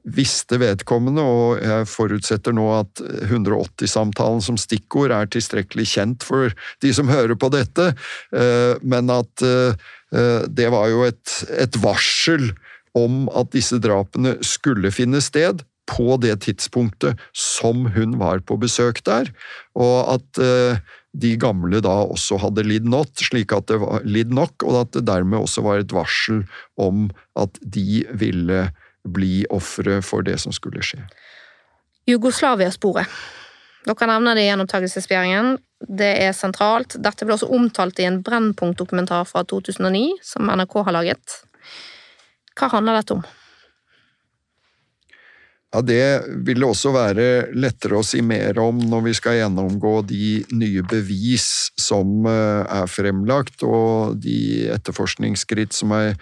visste vedkommende, og jeg forutsetter nå at 180-samtalen som stikkord er tilstrekkelig kjent for de som hører på dette, eh, men at eh, det var jo et, et varsel om at disse drapene skulle finne sted på det tidspunktet som hun var på besøk der, og at eh, de gamle da også hadde lidd nok, slik at det var lidd nok, og at det dermed også var et varsel om at de ville bli ofre for det som skulle skje. Jugoslavia-sporet. Dere nevner det i gjenopptakelsesbegjæringen. Det er sentralt. Dette ble også omtalt i en Brennpunkt-dokumentar fra 2009 som NRK har laget. Hva handler dette om? Ja, Det vil det også være lettere å si mer om når vi skal gjennomgå de nye bevis som eh, er fremlagt, og de etterforskningsskritt som er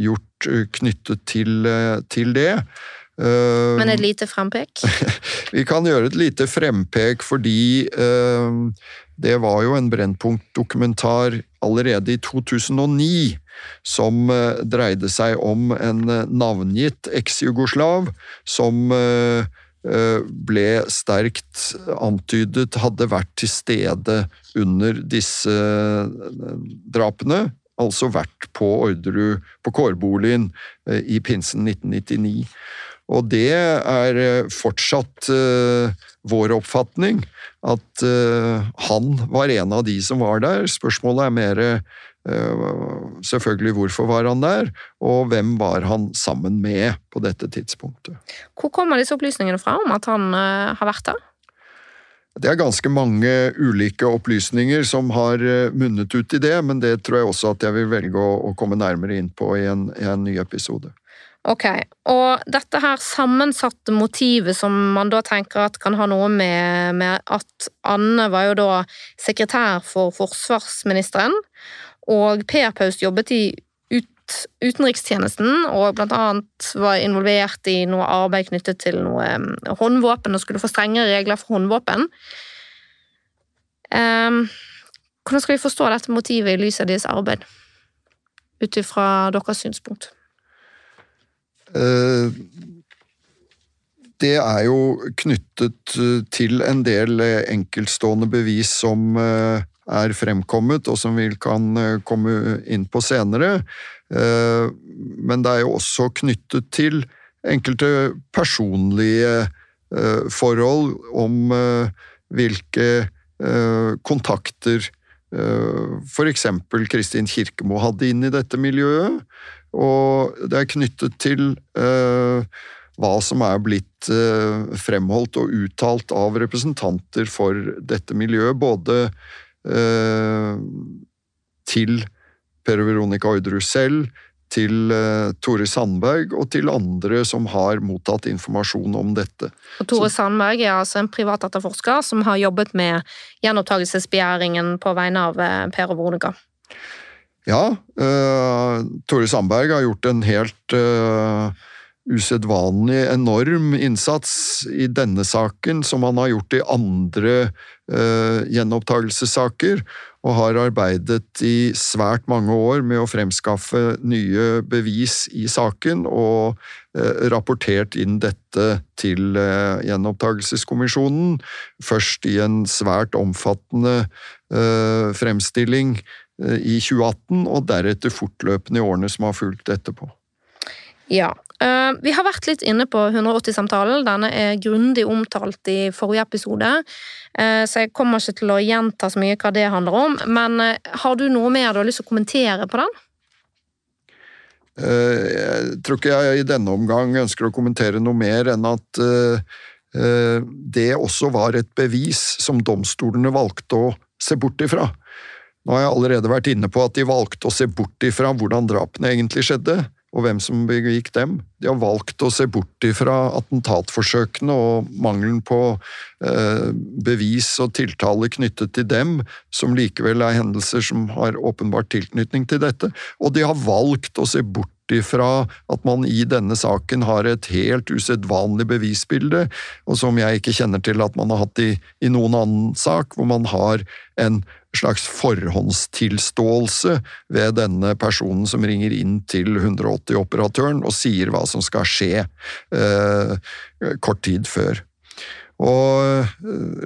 gjort eh, knyttet til, eh, til det. Men et lite frempek? vi kan gjøre et lite frempek fordi det var jo en Brennpunkt-dokumentar allerede i 2009 som uh, dreide seg om en navngitt eks-jugoslav som ble sterkt antydet hadde vært til stede under disse drapene. Altså vært på Orderud, på kårboligen, i pinsen 1999. Og det er eh, fortsatt uh, vår oppfatning at uh, han var en av de som var der. Spørsmålet er mer selvfølgelig hvorfor var han der, og hvem var han sammen med på dette tidspunktet. Hvor kommer disse opplysningene fra om at han har vært der? Det er ganske mange ulike opplysninger som har munnet ut i det, men det tror jeg også at jeg vil velge å komme nærmere inn på i en, i en ny episode. Ok, og dette her sammensatte motivet som man da tenker at kan ha noe med, med at Anne var jo da sekretær for forsvarsministeren, og Per Paus jobbet i ut, utenrikstjenesten og blant annet var involvert i noe arbeid knyttet til noe um, håndvåpen og skulle få strengere regler for håndvåpen. Um, hvordan skal vi forstå dette motivet i lys av deres arbeid, ut ifra deres synspunkt? Eh, det er jo knyttet eh, til en del eh, enkeltstående bevis som er fremkommet, og som vi kan komme inn på senere. Men det er jo også knyttet til enkelte personlige forhold om hvilke kontakter f.eks. Kristin Kirkemo hadde inn i dette miljøet, og det er knyttet til uh, hva som er blitt uh, fremholdt og uttalt av representanter for dette miljøet, både uh, til Per Veronica Orderud selv, til Tore Sandberg og til andre som har mottatt informasjon om dette. Og Tore Sandberg er altså en privat etterforsker som har jobbet med gjenopptakelsesbegjæringen på vegne av Per og Veronica. Ja, uh, Tore Sandberg har gjort en helt uh, usedvanlig enorm innsats i denne saken, som han har gjort i andre uh, gjenopptakelsessaker, og har arbeidet i svært mange år med å fremskaffe nye bevis i saken, og uh, rapportert inn dette til uh, gjenopptakelseskommisjonen, først i en svært omfattende fremstilling i 2018, og deretter fortløpende i årene som har fulgt etterpå. Ja. Eh, vi har vært litt inne på 180-samtalen. Denne er grundig omtalt i forrige episode, eh, så jeg kommer ikke til å gjenta så mye hva det handler om. Men har du noe mer du har lyst til å kommentere på den? Jeg tror ikke jeg i denne omgang ønsker å kommentere noe mer enn at det også var et bevis som domstolene valgte å se bort ifra. Nå har jeg allerede vært inne på at de valgte å se bort ifra hvordan drapene egentlig skjedde, og hvem som begikk dem. De har valgt å se bort ifra attentatforsøkene og mangelen på eh, bevis og tiltale knyttet til dem, som likevel er hendelser som har åpenbart tilknytning til dette, og de har valgt å se bort ifra at man i denne saken har et helt usedvanlig bevisbilde, og som jeg ikke kjenner til at man har hatt i, i noen annen sak, hvor man har en slags forhåndstilståelse ved denne personen som ringer inn til 180-operatøren og sier hva som skal skje eh, kort tid før. Og eh,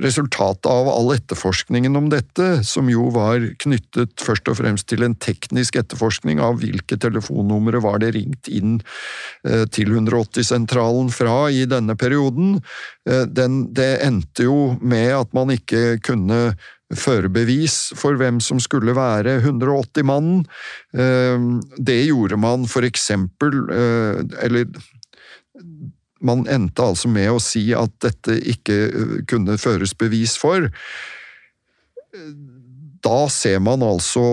resultatet av all etterforskningen om dette, som jo var knyttet først og fremst til en teknisk etterforskning av hvilke telefonnumre var det ringt inn eh, til 180-sentralen fra i denne perioden, eh, den, det endte jo med at man ikke kunne førerbevis for hvem som skulle være 180-mannen. Det gjorde man for eksempel Eller man endte altså med å si at dette ikke øh, kunne føres bevis for. Da ser man altså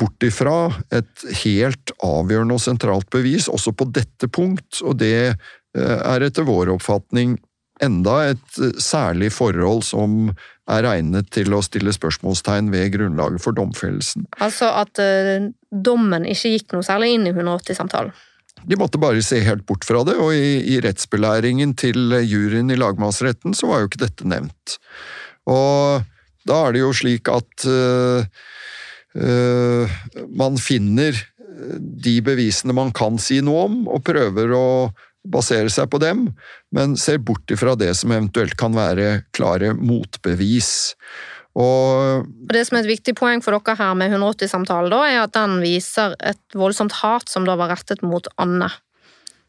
bort ifra et helt avgjørende og sentralt bevis også på dette punkt, og det er etter vår oppfatning enda et særlig forhold som er regnet til å stille spørsmålstegn ved grunnlaget for domfellelsen. Altså at uh, dommen ikke gikk noe særlig inn i 180-samtalen? de måtte bare se helt bort fra det, og i, i rettsbelæringen til juryen i lagmannsretten så var jo ikke dette nevnt. Og da er det jo slik at uh, uh, man finner de bevisene man kan si noe om, og prøver å basere seg på dem, men ser bort ifra det som eventuelt kan være klare motbevis. Og, det som er et viktig poeng for dere her med 180-samtalen, er at den viser et voldsomt hat som da var rettet mot Anne.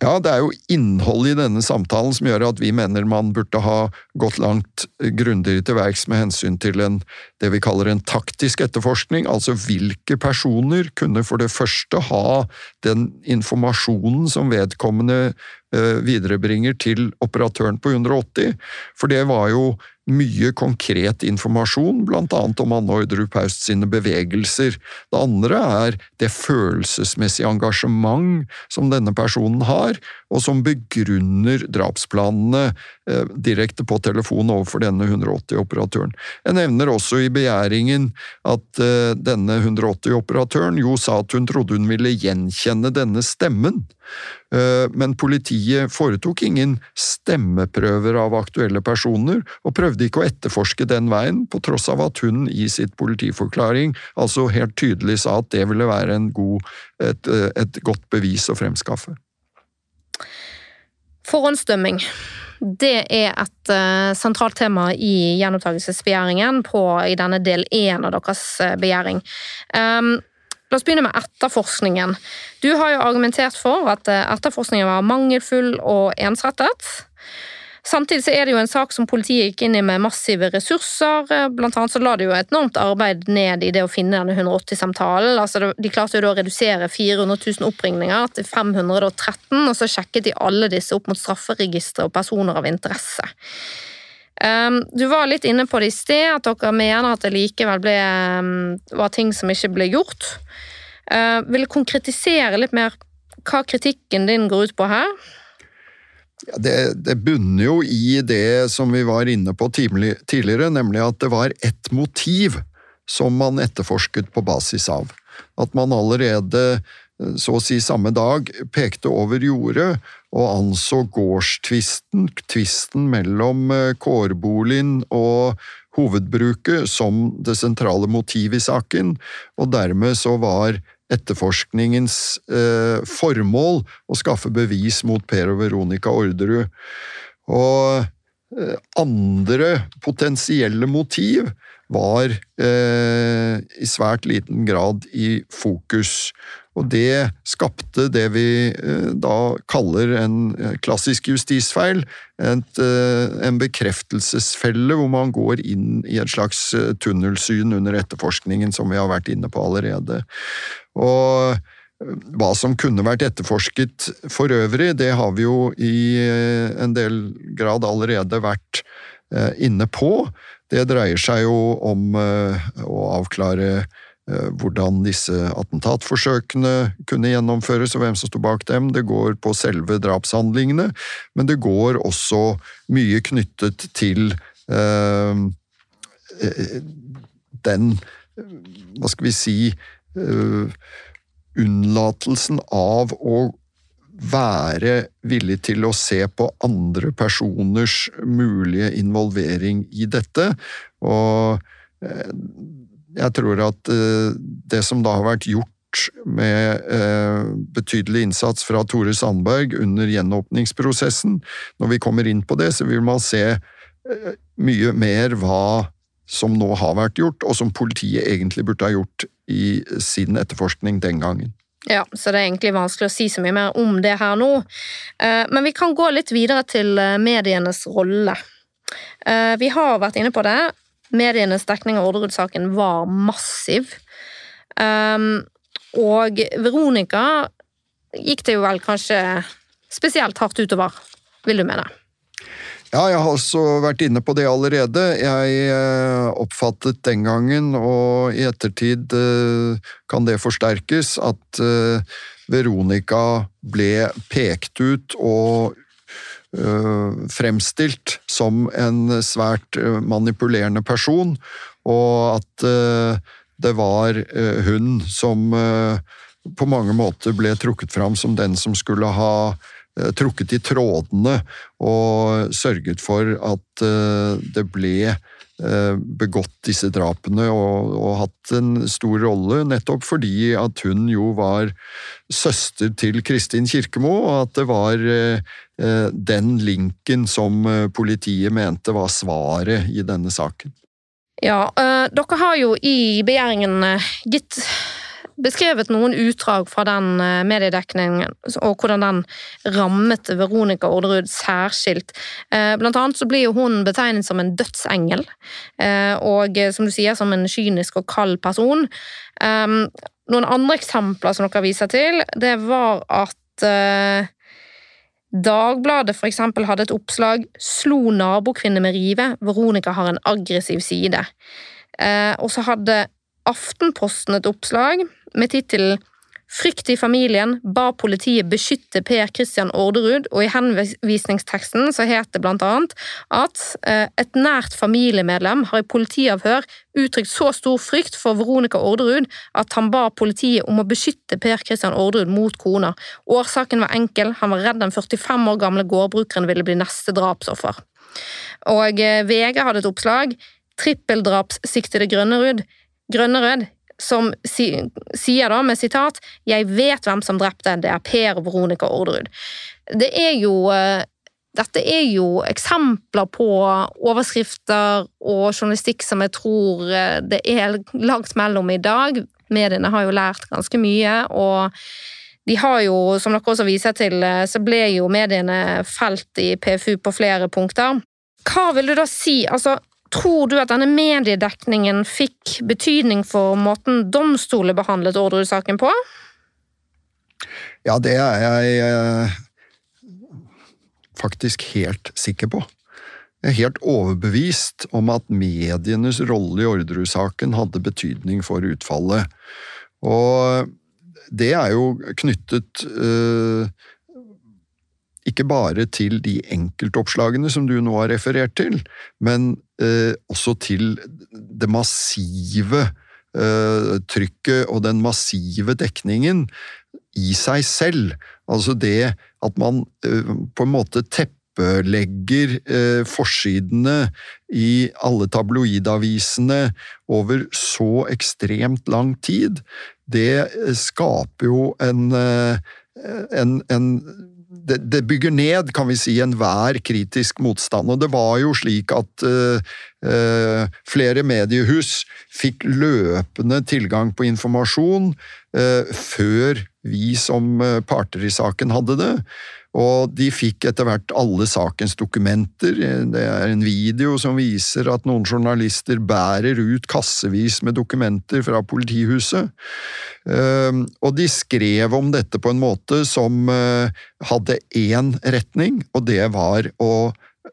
Ja, det er jo innholdet i denne samtalen som gjør at vi mener man burde ha gått langt grundigere til verks med hensyn til en, det vi kaller en taktisk etterforskning, altså hvilke personer kunne for det første ha den informasjonen som vedkommende eh, viderebringer til operatøren på 180, for det var jo mye konkret informasjon, blant annet om Anne Ordrup Haust sine bevegelser. Det andre er det følelsesmessige engasjement som denne personen har, og som begrunner drapsplanene eh, direkte på telefon overfor denne 180-operatøren. Jeg nevner også i begjæringen at eh, denne 180-operatøren jo sa at hun trodde hun ville gjenkjenne denne stemmen. Eh, men politiet foretok ingen stemmeprøver av aktuelle personer, og prøvde ikke å etterforske den veien, på tross av at hun i sitt politiforklaring altså helt tydelig sa at det ville være god, et, et godt bevis å fremskaffe. Forhåndsdømming. Det er et uh, sentralt tema i gjenopptakelsesbegjæringen i denne del én av deres begjæring. Um, La oss begynne med etterforskningen. Du har jo argumentert for at eh, etterforskningen var mangelfull og ensrettet. Samtidig så er det jo en sak som politiet gikk inn i med massive ressurser. Blant annet så la de jo et enormt arbeid ned i det å finne denne 180-samtalen. Altså de klarte jo da å redusere 400 000 oppringninger til 513, og så sjekket de alle disse opp mot strafferegistre og personer av interesse. Ehm, du var litt inne på det i sted, at dere mener at det likevel ble, ehm, var ting som ikke ble gjort. Uh, vil du konkretisere litt mer hva kritikken din går ut på her? Ja, det, det, bunner jo i det som vi var inne på tidligere, nemlig at det var ett motiv som man etterforsket på basis av. At man allerede, så å si samme dag, pekte over jordet og anså gårdstvisten, tvisten mellom eh, kårboligen og hovedbruket, som det sentrale motivet i saken, og dermed så var etterforskningens eh, formål å skaffe bevis mot Per og Veronica Orderud. Og eh, andre potensielle motiv var eh, i svært liten grad i fokus. Og det skapte det vi eh, da kaller en eh, klassisk justisfeil. Eh, en bekreftelsesfelle hvor man går inn i et slags tunnelsyn under etterforskningen, som vi har vært inne på allerede. Og hva som kunne vært etterforsket for øvrig, det har vi jo i en del grad allerede vært inne på. Det dreier seg jo om å avklare hvordan disse attentatforsøkene kunne gjennomføres og hvem som sto bak dem. Det går på selve drapshandlingene, men det går også mye knyttet til eh, eh den Hva skal vi si øh, Unnlatelsen av å være villig til å se på andre personers mulige involvering i dette. Og eh, jeg tror at eh, det som da har vært gjort med eh, betydelig innsats fra Tore Sandberg under gjenåpningsprosessen, når vi kommer inn på det, så vil man se eh, mye mer hva som nå har vært gjort, og som politiet egentlig burde ha gjort i sin etterforskning den gangen. Ja, så det er egentlig vanskelig å si så mye mer om det her nå. Men vi kan gå litt videre til medienes rolle. Vi har vært inne på det, Medienes dekning av Orderud-saken var massiv. Um, og Veronica gikk det jo vel kanskje spesielt hardt utover, vil du mene? Ja, jeg har også vært inne på det allerede. Jeg eh, oppfattet den gangen, og i ettertid eh, kan det forsterkes, at eh, Veronica ble pekt ut og fremstilt som en svært eh, manipulerende person, og at eh, det var hun som på mange måter ble trukket fram som den som skulle ha trukket i trådene og sørget for at det ble Eh, begått disse drapene og, og, hatt en stor rolle, nettopp fordi at hun jo var søster til Kristin Kirkemo, og at det var eh, eh, den linken som politiet mente var svaret i denne saken. Ja, dere har jo i begjæringen gitt beskrevet noen utdrag fra den eh, mediedekningen, og hvordan den rammet Veronica Orderud særskilt. Eh, blant annet så blir hun betegnet som en dødsengel, eh, og som du sier, som en kynisk og kald person. Noen andre eksempler som dere viser til, det var at Dagbladet for eksempel hadde et oppslag 'Slo nabokvinne med rive'. Veronica har en aggressiv side. og så hadde Aftenposten et oppslag med tittelen Frykt i familien ba politiet beskytte Per Christian Orderud, og i henvisningsteksten så het det blant annet at eh, et nært familiemedlem har i politiavhør uttrykt så stor frykt for Veronica Orderud at han ba politiet om å beskytte Per Christian Orderud mot kona. Årsaken var enkel, han var redd den 45 år gamle gårdbrukeren ville bli neste drapsoffer. Og eh, VG hadde et oppslag Trippeldrapssiktede Grønnerud Grønnerød, som si, sier da med sitat 'Jeg vet hvem som drepte, det er Per og Veronica Orderud'. Det er jo eh, dette er jo eksempler på overskrifter og journalistikk som jeg tror eh, det er langt mellom i dag. Mediene har jo lært ganske mye, og de har jo, som dere også viser til, eh, så ble jo mediene felt i PFU på flere punkter. Hva vil du da si? Altså, Tror du at denne mediedekningen fikk betydning for måten domstoler behandlet Orderud-saken på? Ja, det er jeg eh, faktisk helt sikker på. Jeg er helt overbevist om at medienes rolle i Orderud-saken hadde betydning for utfallet. Og det er jo knyttet øh, ikke bare til de enkeltoppslagene som du nå har referert til, men eh, også til det massive eh, trykket og den massive dekningen i seg selv. Altså det at man eh, på en måte teppelegger eh, forsidene i alle tabloidavisene over så ekstremt lang tid, det skaper jo en, eh, en, en det, det, bygger ned, kan vi si, enhver kritisk motstand. Og det var jo slik at uh, flere mediehus fikk løpende tilgang på informasjon uh, før vi som parter i saken hadde det. Og de fikk etter hvert alle sakens dokumenter. Det er en video som viser at noen journalister bærer ut kassevis med dokumenter fra politihuset. Ehm, og de skrev om dette på en måte som eh, hadde én retning, og det var å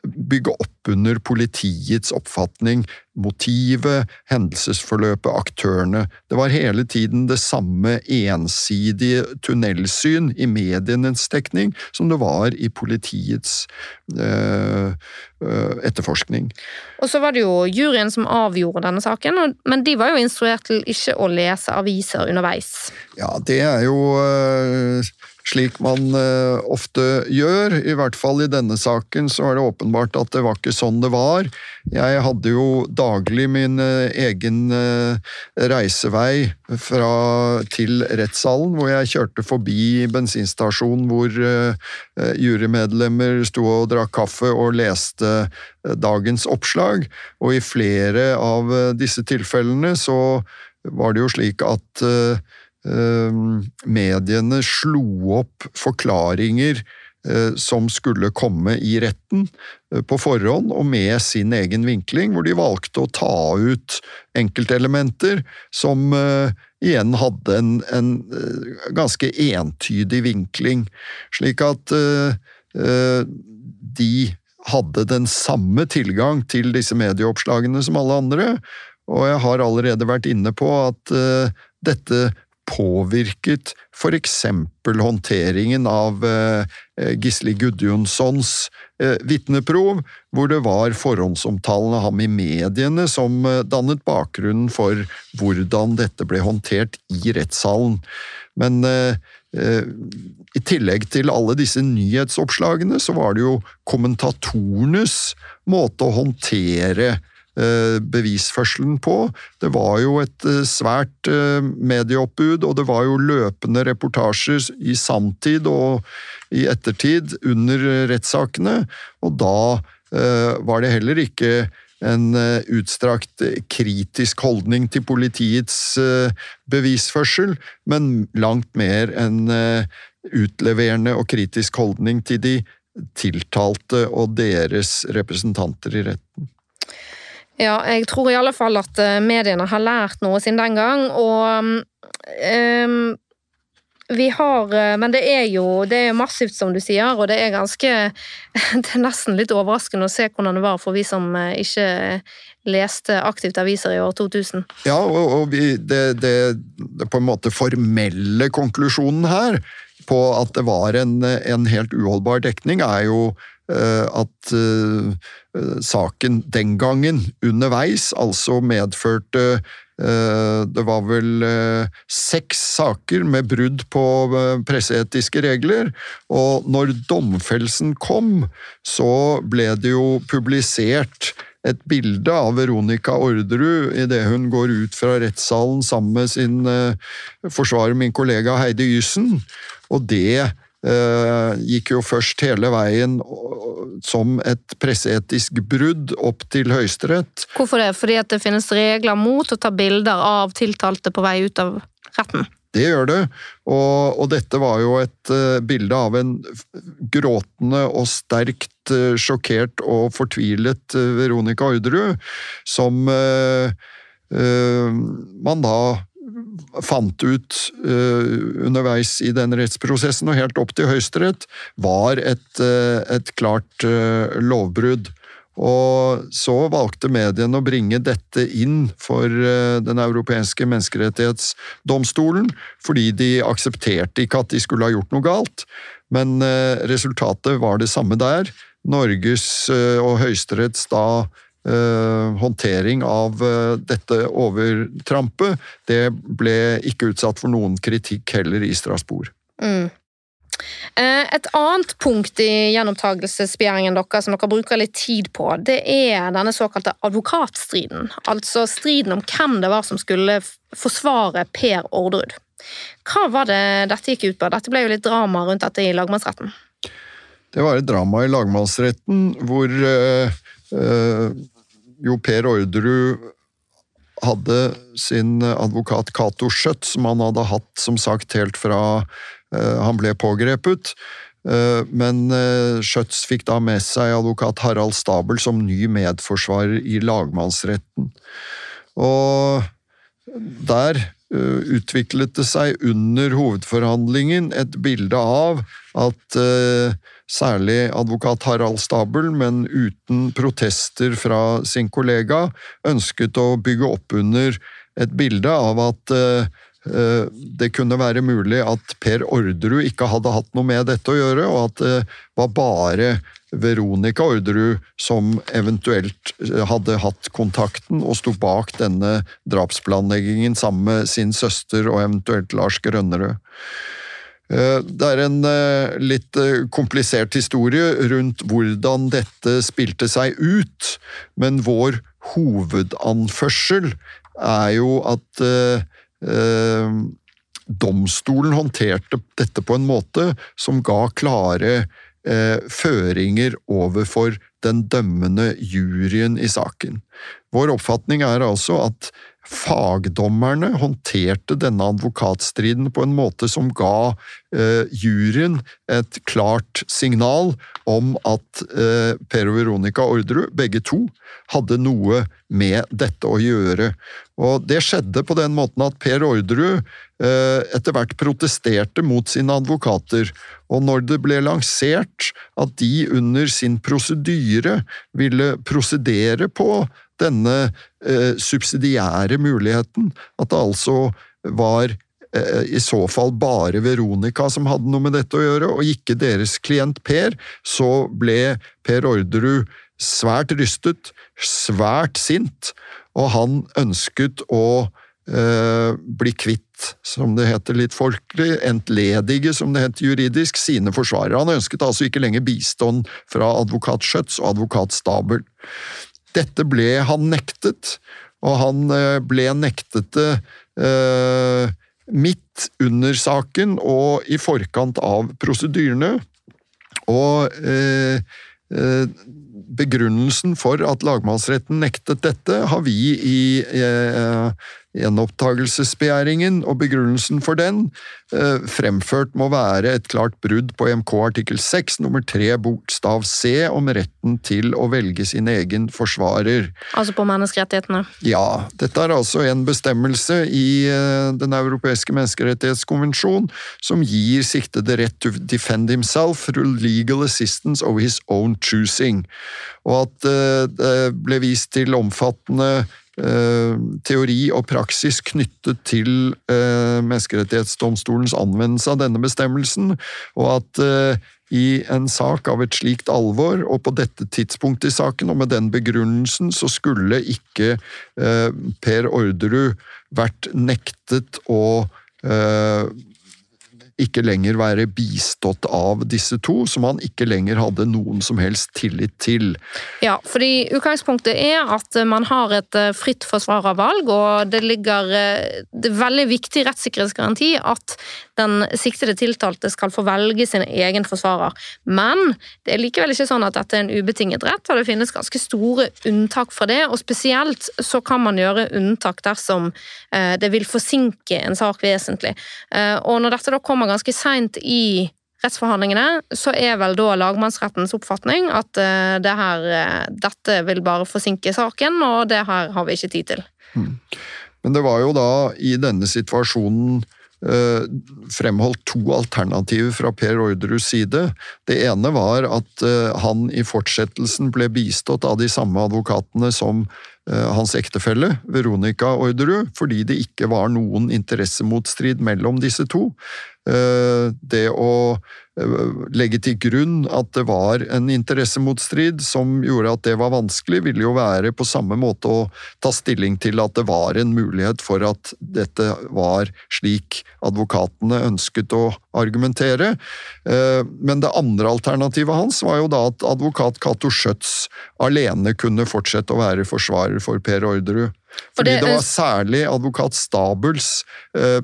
bygge opp under politiets oppfatning, motivet, hendelsesforløpet, aktørene. Det var hele tiden det samme ensidige tunnelsyn i medienes dekning som det var i politiets øh, øh, etterforskning. Og så var det jo juryen som avgjorde denne saken, men de var jo instruert til ikke å lese aviser underveis. Ja, det er jo øh, slik man uh, ofte gjør. I hvert fall i denne saken så er det åpenbart at det var ikke sånn det var. Jeg hadde jo daglig min uh, egen uh, reisevei fra, til rettssalen, hvor jeg kjørte forbi bensinstasjonen hvor jurymedlemmer sto og drakk kaffe og leste dagens oppslag, og i flere av disse tilfellene så var det jo slik at mediene slo opp forklaringer eh, som skulle komme i retten eh, på forhånd, og med sin egen vinkling, hvor de valgte å ta ut enkeltelementer som eh, igjen hadde en, en ganske entydig vinkling, slik at de hadde den samme tilgang til disse medieoppslagene som alle andre, og jeg har allerede vært inne på at dette påvirket eksempel håndteringen av eh, Gisli Gudjonssons eh, vitneprov, hvor det var forhåndsomtalen av ham i mediene som eh, dannet bakgrunnen for hvordan dette ble håndtert i rettssalen. Men eh, eh, i tillegg til alle disse nyhetsoppslagene, så var det jo kommentatorenes måte å håndtere Eh, bevisførselen på. Det var jo et eh, svært eh, medieoppbud, og det var jo løpende reportasjer i sanntid og i ettertid under rettssakene, og da var det heller ikke en utstrakt kritisk holdning til politiets bevisførsel, men langt mer en utleverende og kritisk holdning til de tiltalte og deres representanter i retten. Ja, jeg tror i alle fall at eh, mediene har lært noe siden den gang, og um, vi har eh, Men det er jo det er massivt, som du sier, og det er ganske Det er nesten litt overraskende å se hvordan det var for vi som ikke leste aktivt aviser i år 2000. Ja, og, og vi, det, det, det på en måte formelle konklusjonen her på at det var en, en helt uholdbar dekning, er jo Eh, at eh, saken den gangen, underveis, altså medførte eh, det var vel seks saker med brudd på presseetiske regler, og når domfellelsen kom, så ble det jo publisert et bilde av Veronica Orderud idet hun går ut fra rettssalen sammen med sin forsvarer, min kollega Heidi Yssen, og det Eh, gikk jo først hele veien som et presseetisk brudd opp til Høyesterett. Hvorfor det? Fordi at det finnes regler mot å ta bilder av tiltalte på vei ut av retten? Det gjør det, og, og dette var jo et uh, bilde av en gråtende og sterkt uh, sjokkert og fortvilet Veronica Orderud, som man da fant ut uh, underveis i den rettsprosessen og helt opp til Høyesterett, var et, uh, et klart uh, lovbrudd. Og så valgte mediene å bringe dette inn for Den europeiske menneskerettighetsdomstolen, fordi de aksepterte ikke at de skulle ha gjort noe galt. Men resultatet var det samme der. Norges og Høyesteretts da håndtering av uh, dette overtrampet, det ble ikke utsatt for noen kritikk heller i Strasbourg. Mm. Uh, et annet punkt i gjenopptakelsesbegjæringen deres som dere bruker litt tid på, det er denne såkalte advokatstriden. Altså striden om hvem det var som skulle forsvare Per Orderud. Hva var det dette gikk ut på? Dette ble jo litt drama rundt dette i lagmannsretten. Det var et drama i lagmannsretten hvor Eh, jo Per Orderud hadde sin advokat Cato Schjøtt, som han hadde hatt som sagt helt fra eh, han ble pågrepet. Eh, men Schjøtz fikk da med seg advokat Harald Stabel som ny medforsvarer i lagmannsretten. Og der utviklet det seg under hovedforhandlingen et bilde av at særlig advokat Harald Stabel, men uten protester fra sin kollega, ønsket å bygge opp under et bilde av at eh, eh, det kunne være mulig at Per Orderud ikke hadde hatt noe med dette å gjøre, og at det var bare Veronica Orderud som eventuelt eh, hadde hatt kontakten og sto bak denne drapsplanleggingen sammen med sin søster og eventuelt Lars Grønnerød. Eh, det er en eh, litt komplisert historie rundt hvordan dette spilte seg ut, men vår hovedanførsel er jo at eh, domstolen håndterte dette på en måte som ga klare føringer overfor den dømmende juryen i saken. Vår oppfatning er altså at fagdommerne håndterte denne advokatstriden på en måte som ga eh, juryen et klart signal om at eh, Per og Veronica Orderud, begge to, hadde noe med dette å gjøre. Og Det skjedde på den måten at Per Orderud eh, etter hvert protesterte mot sine advokater, og når det ble lansert at de under sin prosedyre ville prosedere på denne eh, subsidiære muligheten, at det altså var eh, i så fall bare Veronica som hadde noe med dette å gjøre, og ikke deres klient Per, så ble Per Orderud svært rystet, svært sint, og han ønsket å eh, bli kvitt, som det heter litt folkelig, entledige, som det heter juridisk, sine forsvarere. Han ønsket altså ikke lenger bistand fra advokat Schjøtz og advokat Stabel. Dette ble han nektet, og han eh, ble nektet det eh, midt under saken og i forkant av prosedyrene. Og eh, eh, begrunnelsen for at lagmannsretten nektet dette, har vi i eh, gjenopptakelsesbegjæringen og begrunnelsen for den eh, fremført må være et klart brudd på EMK artikkel 6 nummer 3 bokstav c om retten til å velge sin egen forsvarer. Altså på menneskerettighetene? Ja, dette er altså en bestemmelse i eh, Den europeiske menneskerettighetskonvensjon som gir siktede rett to defend himself through legal assistance of his own choosing, og at eh, det ble vist til omfattende teori og praksis knyttet til eh, Menneskerettighetsdomstolens anvendelse av denne bestemmelsen, og at eh, i en sak av et slikt alvor, og på dette tidspunktet i saken, og med den begrunnelsen, så skulle ikke Per Orderud vært nektet å ikke lenger være bistått av disse to, som han ikke lenger hadde noen som helst tillit til. Ja, fordi utgangspunktet er at man har et eh, fritt forsvarervalg, og det ligger eh, det er veldig viktig rettssikkerhetsgaranti at den siktede tiltalte skal få velge sin egen forsvarer. Men det er likevel ikke sånn at dette er en ubetinget rett, og det finnes ganske store unntak fra det, og spesielt så kan man gjøre unntak dersom eh, det vil forsinke en sak vesentlig. Og når dette da kommer ganske seint i rettsforhandlingene, så er vel da lagmannsrettens oppfatning at uh, det her, dette vil bare forsinke saken, og det her har vi ikke tid til. Mm. Men det var jo da i denne situasjonen fremholdt to alternativer fra Per Orderuds side. Det ene var at han i fortsettelsen ble bistått av de samme advokatene som hans ektefelle, Veronica Orderud, fordi det ikke var noen interessemotstrid mellom disse to. Eh, det å eh, legge til grunn at det var en interessemotstrid som gjorde at det var vanskelig, ville jo være på samme måte å ta stilling til at det var en mulighet for at dette var slik advokatene ønsket å argumentere. Eh, men det andre alternativet hans var jo da at advokat Cato Schjøtz alene kunne fortsette å være forsvarer for Per Orderud. Fordi det, var særlig advokat Stabels eh,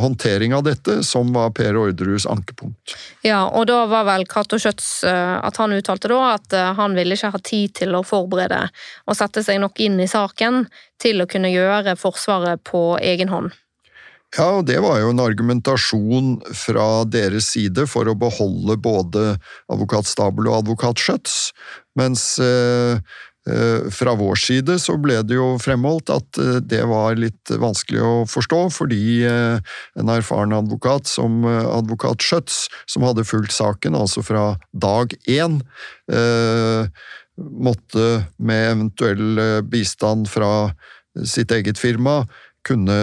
håndtering av dette som var Per Orderuds ankepunkt. Ja, og da var vel Cato Schjøtz eh, at han uttalte da at eh, han ville ikke ha tid til å forberede og sette seg nok inn i saken til å kunne gjøre Forsvaret på egen hånd. Ja, og det var jo en argumentasjon fra deres side for å beholde både advokat Stabel og advokat Schjøtz, mens eh, Eh, fra vår side så ble det jo fremholdt at eh, det var litt vanskelig å forstå, fordi eh, en erfaren advokat som advokat Schjøtz, som hadde fulgt saken altså fra dag én, måtte med eventuell bistand fra sitt eget firma kunne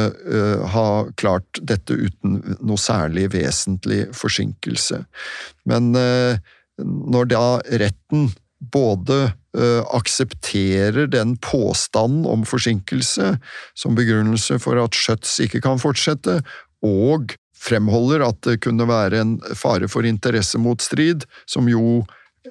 ha klart dette uten noe særlig vesentlig forsinkelse. Men når da retten både aksepterer den påstanden om forsinkelse som begrunnelse for at Schjøtz ikke kan fortsette, og fremholder at det kunne være en fare for interessemotstrid, som jo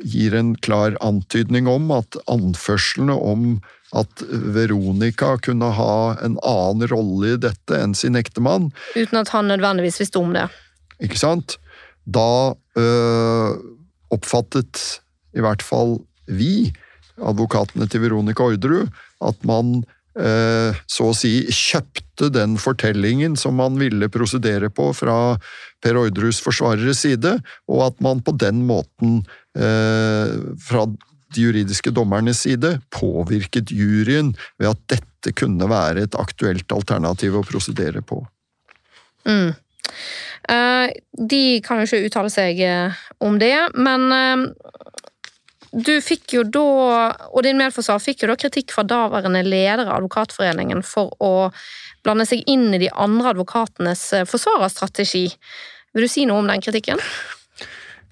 gir en klar antydning om at anførslene om at Veronica kunne ha en annen rolle i dette enn sin ektemann Uten at han nødvendigvis visste om det. Ikke sant? Da øh, oppfattet i hvert fall vi, advokatene til Veronica Orderud, at man eh, så å si kjøpte den fortellingen som man ville prosedere på fra Per Orderuds forsvareres side, og at man på den måten, eh, fra de juridiske dommernes side, påvirket juryen ved at dette kunne være et aktuelt alternativ å prosedere på. Mm. Uh, de kan jo ikke uttale seg om det, men du fikk jo da, og din medforsvar fikk jo da kritikk fra daværende leder av Advokatforeningen for å blande seg inn i de andre advokatenes eh, forsvarerstrategi. Vil du si noe om den kritikken?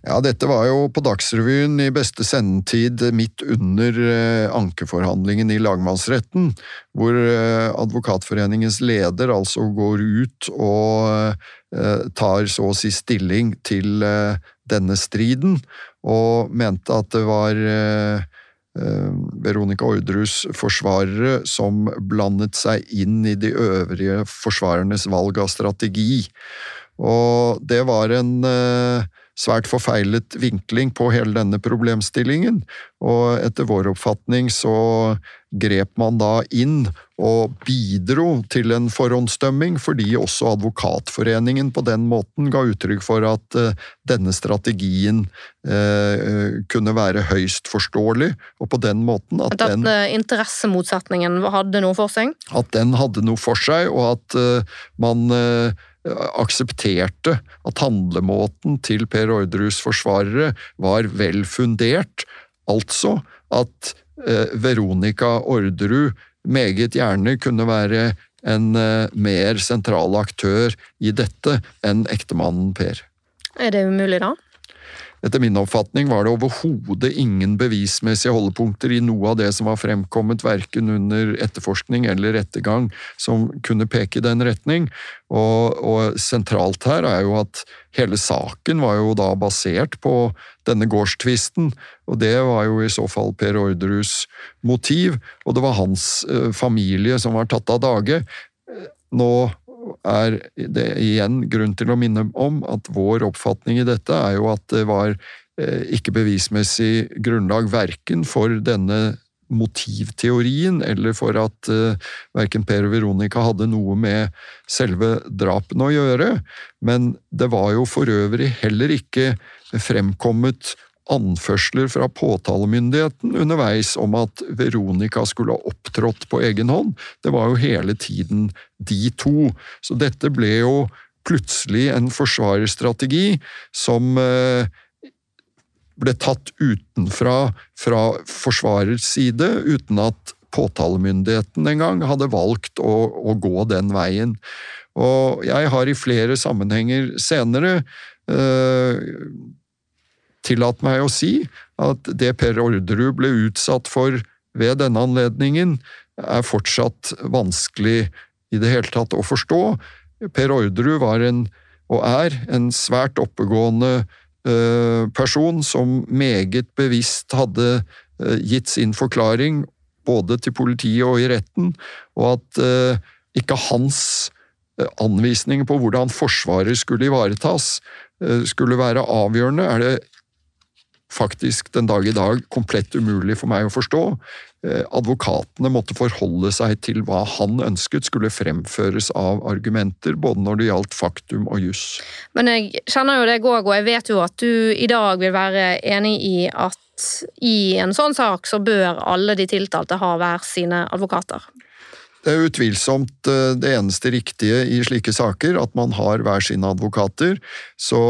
Ja, dette var jo på Dagsrevyen i beste sendetid midt under eh, ankeforhandlingen i lagmannsretten, hvor eh, Advokatforeningens leder altså går ut og tar så å si stilling til denne striden, og mente at det var Veronica Orderus forsvarere som blandet seg inn i de øvrige forsvarernes valg av strategi. Og det var en svært forfeilet vinkling på hele denne problemstillingen, og etter vår oppfatning så grep man da inn og bidro til en forhåndsdømming, fordi også Advokatforeningen på den måten ga uttrykk for at uh, denne strategien uh, kunne være høyst forståelig, og på den måten at, at den interessemotsetningen hadde noe for seg? At den hadde noe for seg, og at uh, man aksepterte at handlemåten til Per Orderus forsvarere var vel fundert, altså at eh, Veronica Orderud meget gjerne kunne være en eh, mer sentral aktør i dette enn ektemannen Per. Er det umulig, da? Etter min oppfatning var det overhodet ingen bevismessige holdepunkter i noe av det som var fremkommet, verken under etterforskning eller rettergang, som kunne peke i den retning. Og, og, sentralt her er jo at hele saken var jo da basert på denne gårdstvisten, og det var jo i så fall Per Orderus motiv, og det var hans uh, familie som var tatt av dage. Nå er det igjen grunn til å minne om at vår oppfatning i dette er jo at det var eh, ikke bevismessig grunnlag verken for denne motivteorien, eller for at uh, verken Per og Veronica hadde noe med selve drapene å gjøre, men det var jo for øvrig heller ikke fremkommet anførsler fra påtalemyndigheten underveis om at Veronica skulle ha opptrådt på egen hånd. Det var jo hele tiden de to. Så dette ble jo plutselig en forsvarerstrategi som eh, ble tatt utenfra fra forsvarers side, uten at påtalemyndigheten engang hadde valgt å, å, gå den veien. Og jeg har i flere sammenhenger senere øh, tillatt meg å si at det Per Orderud ble utsatt for ved denne anledningen, er fortsatt vanskelig i det hele tatt å forstå. Per Orderud var en, og er, en svært oppegående uh, person som meget bevisst hadde uh, gitt sin forklaring både til politiet og i retten, og at uh, ikke hans anvisninger på hvordan Forsvaret skulle ivaretas, skulle være avgjørende, er det faktisk den dag i dag komplett umulig for meg å forstå. Eh, advokatene måtte forholde seg til hva han ønsket skulle fremføres av argumenter, både når det gjaldt faktum og juss. Men jeg kjenner jo deg òg, og jeg vet jo at du i dag vil være enig i at i en sånn sak så bør alle de tiltalte ha hver sine advokater. Det er utvilsomt eh, det eneste riktige i slike saker, at man har hver sine advokater. Så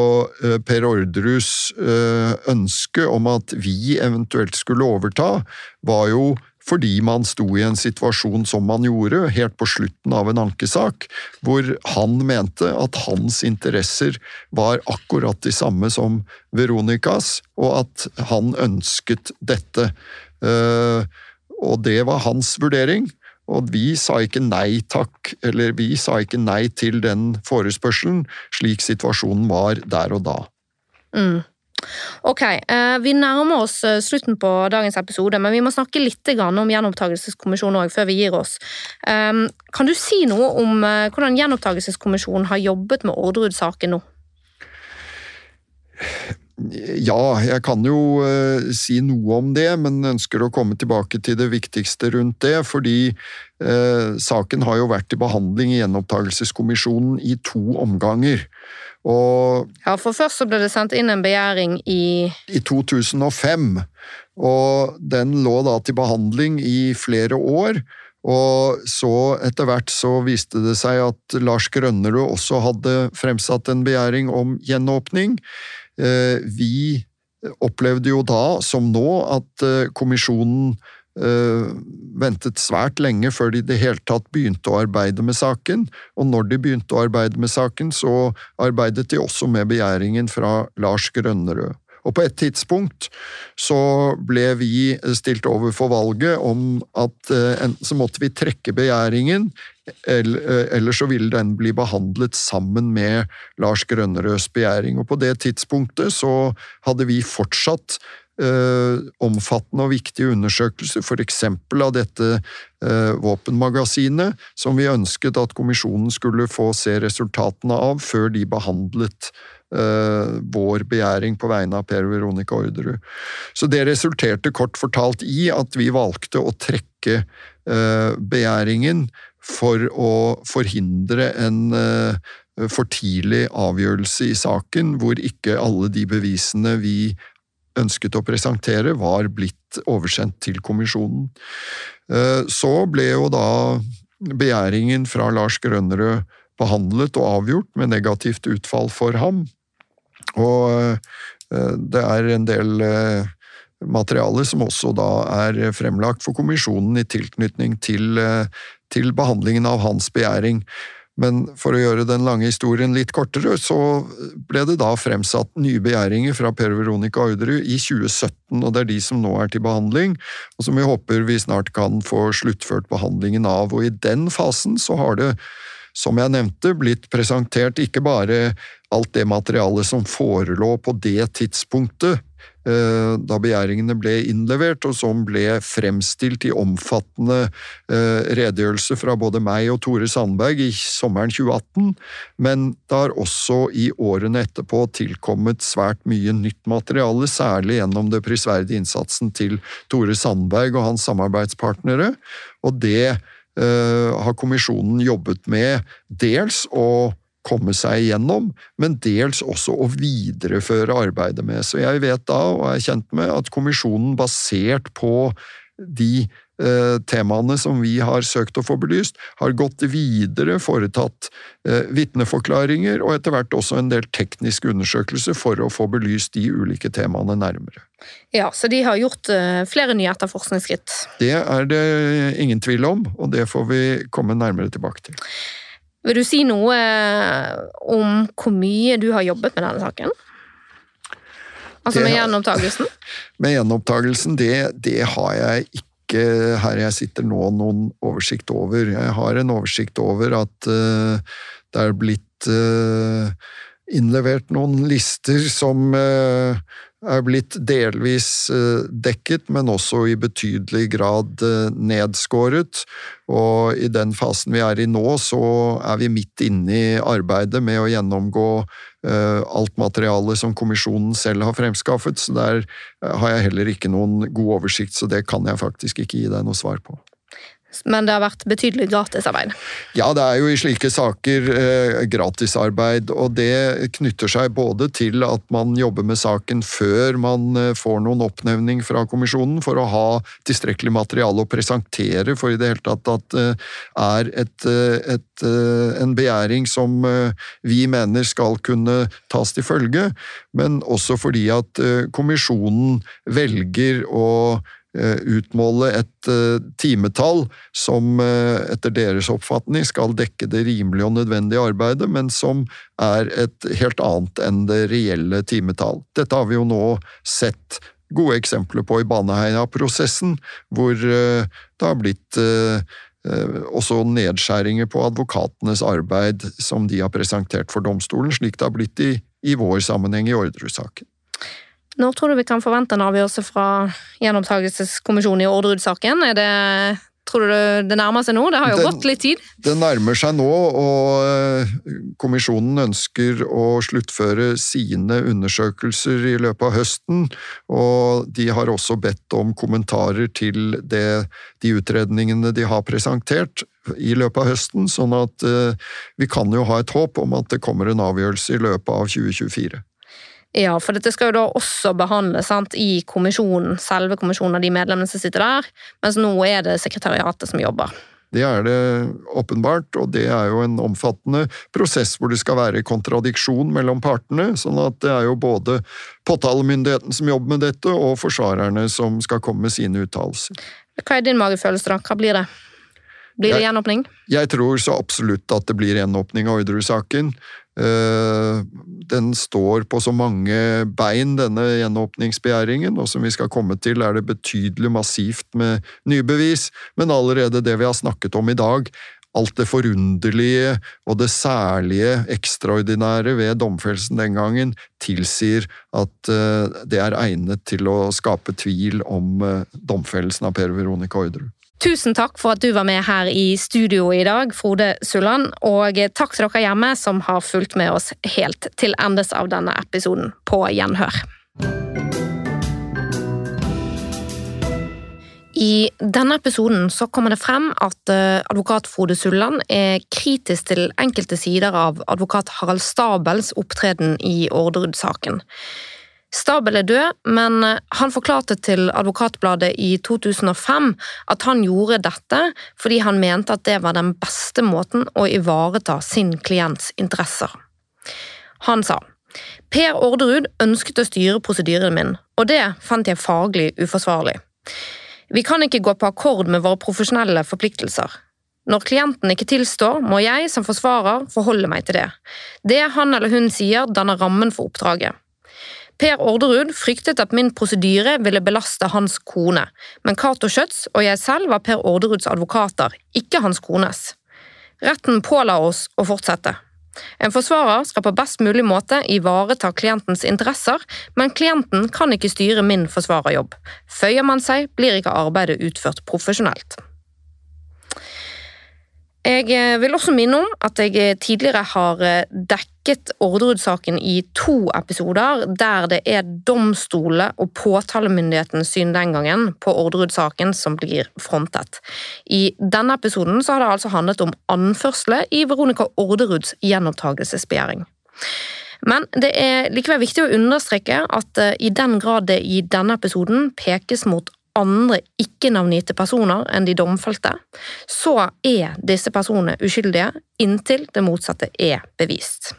eh, Per Orderus eh, ønske om at vi eventuelt skulle overta, var jo fordi man sto i en situasjon som man gjorde, helt på slutten av en ankesak, hvor han mente at hans interesser var akkurat de samme som Veronicas, og at han ønsket dette. Og det var hans vurdering. Og vi sa ikke nei takk, eller vi sa ikke nei til den forespørselen, slik situasjonen var der og da. Mm. Ok, eh, vi nærmer oss eh, slutten på dagens episode, men vi må snakke litt om gjenopptakelseskommisjonen òg, før vi gir oss. Ehm, kan du si noe om eh, hvordan gjenopptakelseskommisjonen har jobbet med Orderud-saken nå? Ja, jeg kan jo uh, si noe om det, men ønsker å komme tilbake til det viktigste rundt det. Fordi uh, saken har jo vært til behandling i Gjenopptakelseskommisjonen i to omganger. Og Ja, for først så ble det sendt inn en begjæring i I 2005. Og den lå da til behandling i flere år. Og så etter hvert så viste det seg at Lars Grønnerud også hadde fremsatt en begjæring om gjenåpning. Eh, vi opplevde jo da, som nå, at kommisjonen ventet svært lenge før de i det hele tatt begynte å arbeide med saken, og når de begynte å arbeide med saken, så arbeidet de også med begjæringen fra Lars Grønnerød. Og på et tidspunkt så ble vi stilt overfor valget om at eh, enten så måtte vi trekke begjæringen, eh, eller så ville den bli behandlet sammen med Lars Grønnerøds begjæring. Og på det tidspunktet så hadde vi fortsatt Uh, omfattende og viktige undersøkelser, f.eks. av dette våpenmagasinet, som vi ønsket at kommisjonen skulle få se resultatene av før de behandlet uh, vår begjæring på vegne av Per Veronica Orderud. Så det resulterte kort fortalt i at vi valgte å trekke begjæringen for å forhindre en for tidlig avgjørelse i saken, hvor ikke alle de bevisene vi ønsket å presentere, var blitt oversendt til kommisjonen. Så ble jo da begjæringen fra Lars Grønnerød behandlet og avgjort med negativt utfall for ham. Og eh, det er en del materialer materiale som også da er fremlagt for kommisjonen i tilknytning til, til behandlingen av hans begjæring. Men for å gjøre den lange historien litt kortere, så ble det da fremsatt nye begjæringer fra Per Veronica Orderud i 2017, og det er de som nå er til behandling, og som vi håper vi snart kan få sluttført behandlingen av. Og i den fasen så har det, som jeg nevnte, blitt presentert ikke bare alt det materialet som forelå på det tidspunktet, Eh, da begjæringene ble innlevert, og som ble fremstilt i omfattende eh, redegjørelse fra både meg og Tore Sandberg i sommeren 2018, men det har også i årene etterpå tilkommet svært mye nytt materiale, særlig gjennom det prisverdige innsatsen til Tore Sandberg og hans samarbeidspartnere, og det har kommisjonen jobbet med dels å komme seg igjennom, men dels også å videreføre arbeidet med. Så jeg vet da, og er kjent med, at kommisjonen basert på de eh, temaene som vi har søkt å få belyst, har gått videre, foretatt eh, vitneforklaringer og etter hvert også en del tekniske undersøkelser for å få belyst de ulike temaene nærmere. Ja, Så de har gjort eh, flere nye etterforskningsskritt? Det er det ingen tvil om, og det får vi komme nærmere tilbake til. Vil du si noe eh, om hvor mye du har jobbet med denne saken? Altså med gjenopptagelsen? Med gjenopptagelsen, det, det har jeg ikke her jeg sitter nå noen oversikt over. Jeg har en oversikt over at uh, det er blitt uh, innlevert noen lister som uh, er blitt delvis eh, dekket, men også i betydelig grad eh, nedskåret. Og i den fasen vi er i nå, så er vi midt inne i arbeidet med å gjennomgå eh, alt materialet som kommisjonen selv har fremskaffet, så der har jeg heller ikke noen god oversikt, så det kan jeg faktisk ikke gi deg noe svar på. Men det har vært betydelig gratisarbeid? Ja, det er jo i slike saker eh, gratisarbeid, og det knytter seg både til at man jobber med saken før man eh, får noen oppnevning fra kommisjonen, for å ha tilstrekkelig materiale å presentere for i det hele tatt at det eh, er et, eh, et, eh, en begjæring som vi mener skal kunne tas til følge, men også fordi at kommisjonen velger å Eh, utmåle et eh, timetall som eh, etter deres oppfatning skal dekke det rimelige og nødvendige arbeidet, men som er et helt annet enn det reelle timetall. Dette har vi jo nå sett gode eksempler på i Baneheia-prosessen, hvor det har blitt også nedskjæringer på advokatenes arbeid som de har presentert for domstolen, slik det har blitt i, i vår sammenheng i Orderud-saken. Når tror du vi kan forvente en avgjørelse fra gjenopptakelseskommisjonen i Orderud-saken? Er det Tror du det nærmer seg nå? Det har jo det, gått litt tid? Det nærmer seg nå, og eh, kommisjonen ønsker å sluttføre sine undersøkelser i løpet av høsten. Og de har også bedt om kommentarer til det, de utredningene de har presentert i løpet av høsten, sånn at uh, vi kan jo ha et håp om at det kommer en avgjørelse i løpet av 2024. Ja, for dette skal jo da også behandles sant, i kommisjonen, selve kommisjonen av de medlemmene som sitter der, mens nå er det sekretariatet som jobber. Det er det åpenbart, og det er jo en omfattende prosess hvor det skal være kontradiksjon mellom partene, sånn at det er jo både påtalemyndigheten som jobber med dette, og forsvarerne som skal komme med sine uttalelser. Hva er din magefølelse, da? Hva blir det? Blir det gjenåpning? Jeg tror så absolutt at det blir gjenåpning av Orderud-saken. Eh, den står på så mange bein, denne gjenåpningsbegjæringen, og som vi skal komme til, er det betydelig massivt med nye bevis, men allerede det vi har snakket om i dag, alt det forunderlige og det særlige, ekstraordinære ved domfellelsen den gangen, tilsier at eh, det er egnet til å skape tvil om eh, domfellelsen av Per Veronica Orderud. Tusen takk for at du var med her i studio i dag, Frode Sulland. Og takk til dere hjemme som har fulgt med oss helt til endes av denne episoden. På gjenhør. I denne episoden så kommer det frem at eh, advokat Frode Sulland er kritisk til enkelte sider av advokat Harald Stabels opptreden i Orderud-saken. Stabel er død, men eh, han forklarte til Advokatbladet i 2005 at han gjorde dette fordi han mente at det var den beste måten å ivareta sin klients interesser. Han sa Per Orderud ønsket å styre prosedyren min, og det fant jeg faglig uforsvarlig. Vi kan ikke gå på akkord med våre profesjonelle forpliktelser. Når klienten ikke tilstår, må jeg som forsvarer forholde meg til det. Det han eller hun sier, danner rammen for oppdraget. Per Orderud fryktet at min prosedyre ville belaste hans kone, men Cato Schjøtz og jeg selv var Per Orderuds advokater, ikke hans kones. Retten påla oss å fortsette. En forsvarer skal på best mulig måte ivareta klientens interesser, men klienten kan ikke styre min forsvarerjobb. Føyer man seg, blir ikke arbeidet utført profesjonelt. Jeg eh, vil også minne om at jeg eh, tidligere har eh, dekket Orderud-saken i to episoder, der det er domstolene og påtalemyndighetens syn den gangen på Orderud-saken som blir frontet. I denne episoden har det altså handlet om anførsler i Veronica Orderuds gjenopptakelsesbegjæring. Men det er likevel viktig å understreke at i den grad det i denne episoden pekes mot andre ikke-navngitte personer enn de domfelte, så er disse personene uskyldige inntil det motsatte er bevist.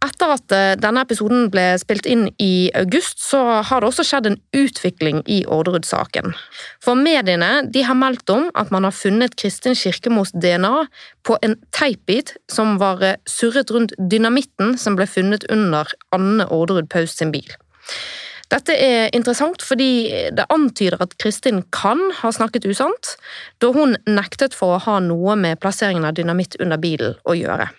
Etter at eh, denne episoden ble spilt inn i august, så har det også skjedd en utvikling i Orderud-saken. For mediene de har meldt om at man har funnet Kristin Kirkemos DNA på en teipbit som var eh, surret rundt dynamitten som ble funnet under Anne Orderud Paus sin bil. Dette er interessant fordi det antyder at Kristin kan ha snakket usant, da hun nektet for å ha noe med plasseringen av dynamitt under bilen å gjøre.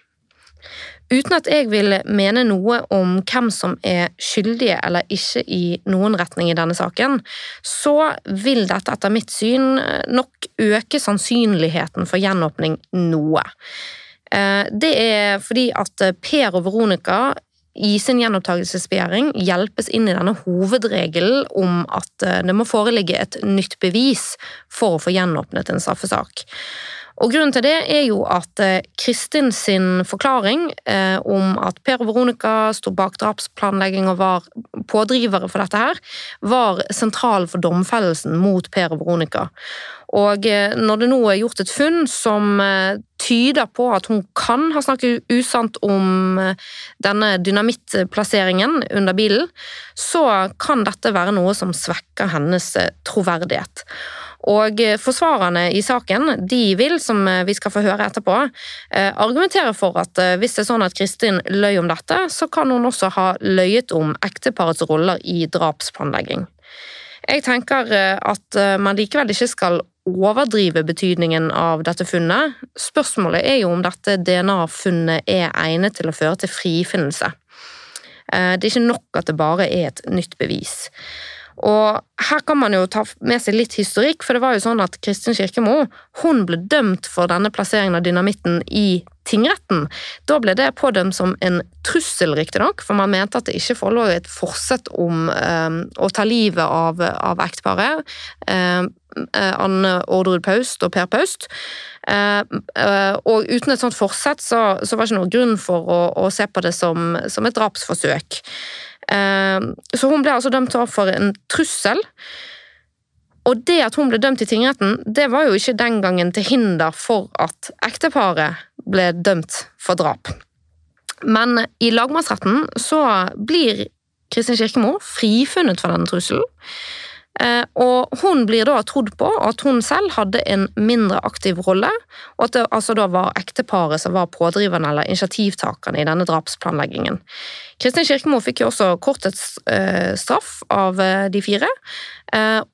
Uten at jeg vil mene noe om hvem som er skyldige eller ikke i noen retning i denne saken, så vil dette etter mitt syn nok øke sannsynligheten for gjenåpning noe. Eh, det er fordi at Per og Veronica i sin gjenopptakelsesbegjæring hjelpes inn i denne hovedregelen om at eh, det må foreligge et nytt bevis for å få gjenåpnet en straffesak. Og Grunnen til det er jo at eh, Kristin sin forklaring eh, om at Per og Veronica sto bak drapsplanlegging og var pådrivere for dette her, var sentral for domfellelsen mot Per og Veronica. Og eh, når det nå er gjort et funn som eh, tyder på at hun kan ha snakket usant om eh, denne dynamittplasseringen under bilen, så kan dette være noe som svekker hennes troverdighet. Og forsvarerne i saken de vil, som vi skal få høre etterpå, argumentere for at hvis det er sånn at Kristin løy om dette, så kan hun også ha løyet om ekteparets roller i drapsplanlegging. Jeg tenker at man likevel ikke skal overdrive betydningen av dette funnet. Spørsmålet er jo om dette DNA-funnet er egnet til å føre til frifinnelse. Eh, det er ikke nok at det bare er et nytt bevis. Og her kan man jo ta med seg litt historikk, for det var jo sånn at Kristin Kirkemo hun ble dømt for denne plasseringen av dynamitten i tingretten. Da ble det pådømt som en trussel, riktignok, for man mente at det ikke forelå et forsett om eh, å ta livet av, av ekteparet. Eh, Anne Orderud Paust og Per Paust. Eh, eh, og uten et sånt forsett så, så var det ikke noen grunn for å, å se på det som, som et drapsforsøk. Eh, så hun ble altså dømt for en trussel. og det at hun ble dømt i tingretten, det var jo ikke den gangen til hinder for at ekteparet ble dømt for drap. Men i lagmannsretten så blir Kristin Kirkemo frifunnet for denne trusselen. Eh, og hun blir da trodd på at hun selv hadde en mindre aktiv rolle, og at det altså da var ekteparet som var pådriveren eller initiativtakerne i denne drapsplanleggingen. Kristin Kirkemo fikk jo også kortets eh, straff av eh, de fire,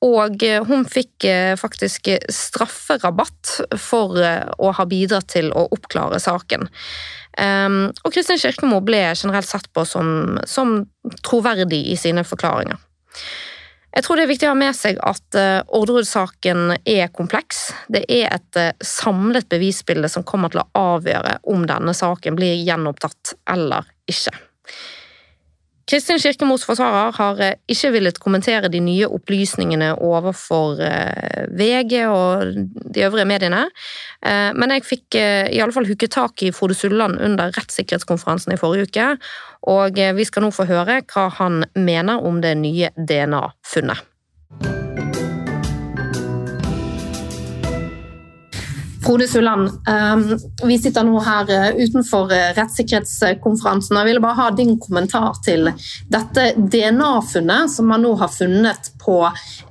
og hun fikk faktisk strafferabatt for å ha bidratt til å oppklare saken. Og Kristin Kirkemo ble generelt sett på som, som troverdig i sine forklaringer. Jeg tror det er viktig å ha med seg at uh, Orderud-saken er kompleks. Det er et uh, samlet bevisbilde som kommer til å avgjøre om denne saken blir gjenopptatt eller ikke. Kristin Kirkemos forsvarer har eh, ikke villet kommentere de nye opplysningene overfor eh, VG og de øvrige mediene, eh, men jeg fikk i alle fall hooket tak i Frode Sulland under rettssikkerhetskonferansen i forrige uke, og vi skal nå få høre hva han mener om det nye DNA-funnet. Frode Sulland, ehm, vi sitter nå her eh, utenfor eh, rettssikkerhetskonferansen. og Jeg ville bare ha din kommentar til dette DNA-funnet som man nå har funnet på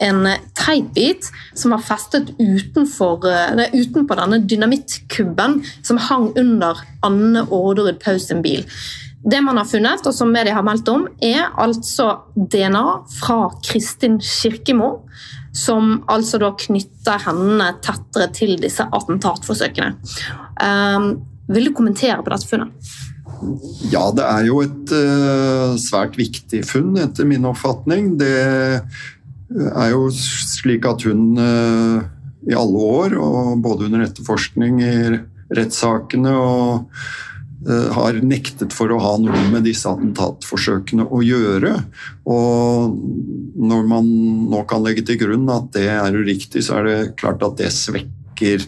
en teipbit som var festet utenfor, nei, eh, utenpå denne dynamittkubben som hang under Anne Orderud Paus sin bil. Det man har funnet, og som media har meldt om, er altså DNA fra Kristin Kirkemo som altså da knytter hendene tettere til disse attentatforsøkene. Um, vil du kommentere på dette funnet? Ja, det er jo et uh, svært viktig funn, etter min oppfatning. Det er jo slik at hun uh, i alle år, og både under etterforskning i rettssakene og Eh, har nektet for å ha noe med disse attentatforsøkene å gjøre. Og når man nå kan legge til grunn at det er uriktig, så er det klart at det svekker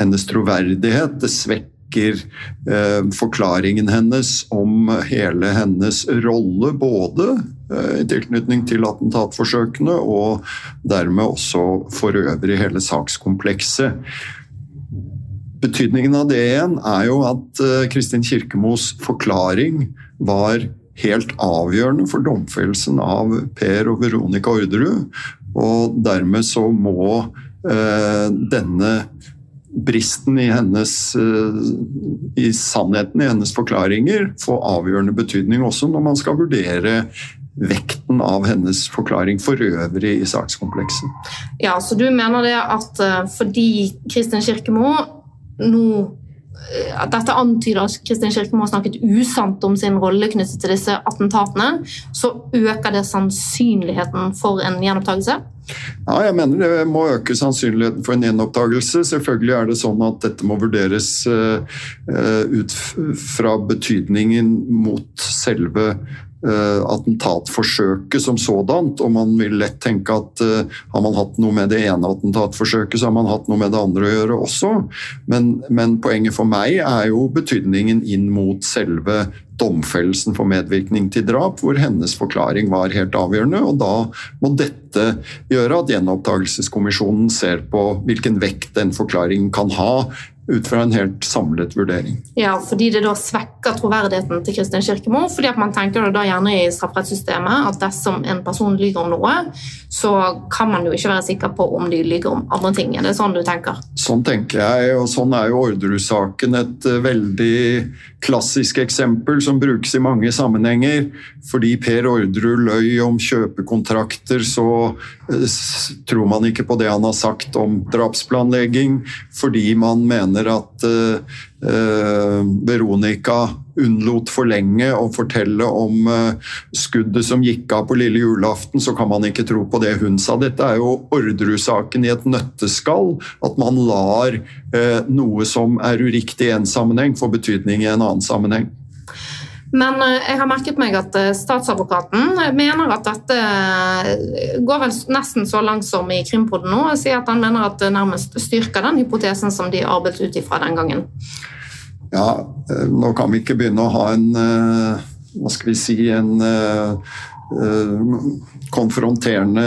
hennes troverdighet. Det svekker eh, forklaringen hennes om hele hennes rolle, både eh, i tilknytning til attentatforsøkene og dermed også for øvrig hele sakskomplekset. Betydningen av det igjen er jo at eh, Kristin Kirkemos forklaring var helt avgjørende for domfellelsen av Per og Veronica Orderud. Og dermed så må eh, denne bristen i hennes eh, i sannheten i hennes forklaringer få avgjørende betydning også når man skal vurdere vekten av hennes forklaring for øvrig i sakskomplekset. Ja, Så du mener det at eh, fordi Kristin Kirkemo nå eh, at dette antyder at Kristin Kirkemo har snakket usant om sin rolle knyttet til disse attentatene, så øker det sannsynligheten for en gjenopptakelse? Ja, jeg mener det må øke sannsynligheten for en gjenopptakelse. Selvfølgelig er det sånn at dette må vurderes uh, ut fra betydningen mot selve attentatforsøket som sådant. Og man vil lett tenke at uh, har man hatt noe med det ene attentatforsøket, så har man hatt noe med det andre å gjøre også. Men, men poenget for meg er jo betydningen inn mot selve domfellelsen for medvirkning til drap, hvor hennes forklaring var helt avgjørende. og Da må dette gjøre at gjenopptakelseskommisjonen ser på hvilken vekt den forklaringen kan ha ut fra en helt samlet vurdering. Ja, fordi det da svekker troverdigheten til Kristin Kirkemo. fordi at Man tenker da gjerne i strafferettssystemet at dersom en person lyver om noe, så kan man jo ikke være sikker på om de lyver om andre ting. Er det sånn du tenker? Sånn tenker jeg, og sånn er jo Orderud-saken et eh, veldig klassisk eksempel som brukes i mange sammenhenger. Fordi Per Orderud løy om kjøpekontrakter, så eh, tror man ikke på det han har sagt om drapsplanlegging. Fordi man mener mener at uh, Veronica unnlot for lenge å fortelle om uh, skuddet som gikk av på lille julaften, så kan man ikke tro på det hun sa. Dette er jo Orderud-saken i et nøtteskall. At man lar noe som er uriktig i en sammenheng, få betydning i en annen sammenheng. Men eh, jeg har merket meg at eh, statsadvokaten mener at dette eh, går vel nesten så langt som i Krimpodden nå, og sier at han mener at det nærmest styrker den hypotesen som de arbeidet ut ifra den gangen. Ja, nå kan vi ikke begynne å ha en hva skal vi si, en konfronterende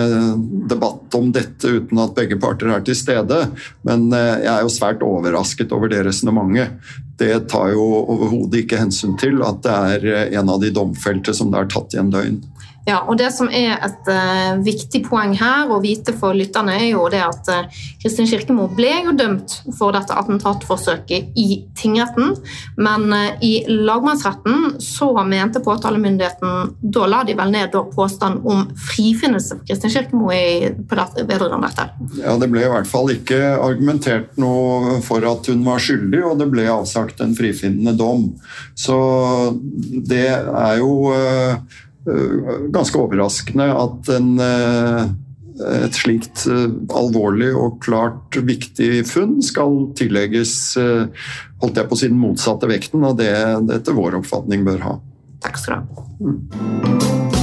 debatt om dette uten at begge parter er til stede. Men jeg er jo svært overrasket over det resonnementet. Det tar jo overhodet ikke hensyn til at det er en av de domfelte som det er tatt i en døgn. Ja, og Det som er et uh, viktig poeng her å vite for lytterne, er jo det at uh, Kristin Kirkemo ble jo dømt for dette attentatforsøket i tingretten, men uh, i lagmannsretten så mente påtalemyndigheten Da la de vel ned påstand om frifinnelse for Kristin Kirkemo vedrørende dette. Ja, Det ble i hvert fall ikke argumentert noe for at hun var skyldig, og det ble avsagt en frifinnende dom. Så det er jo Eh, ganske overraskende at en, eh, et slikt eh, alvorlig og klart viktig funn skal tillegges holdt jeg på å si den motsatte vekten av det det etter vår oppfatning bør ha. Takk skal du ha. Mm.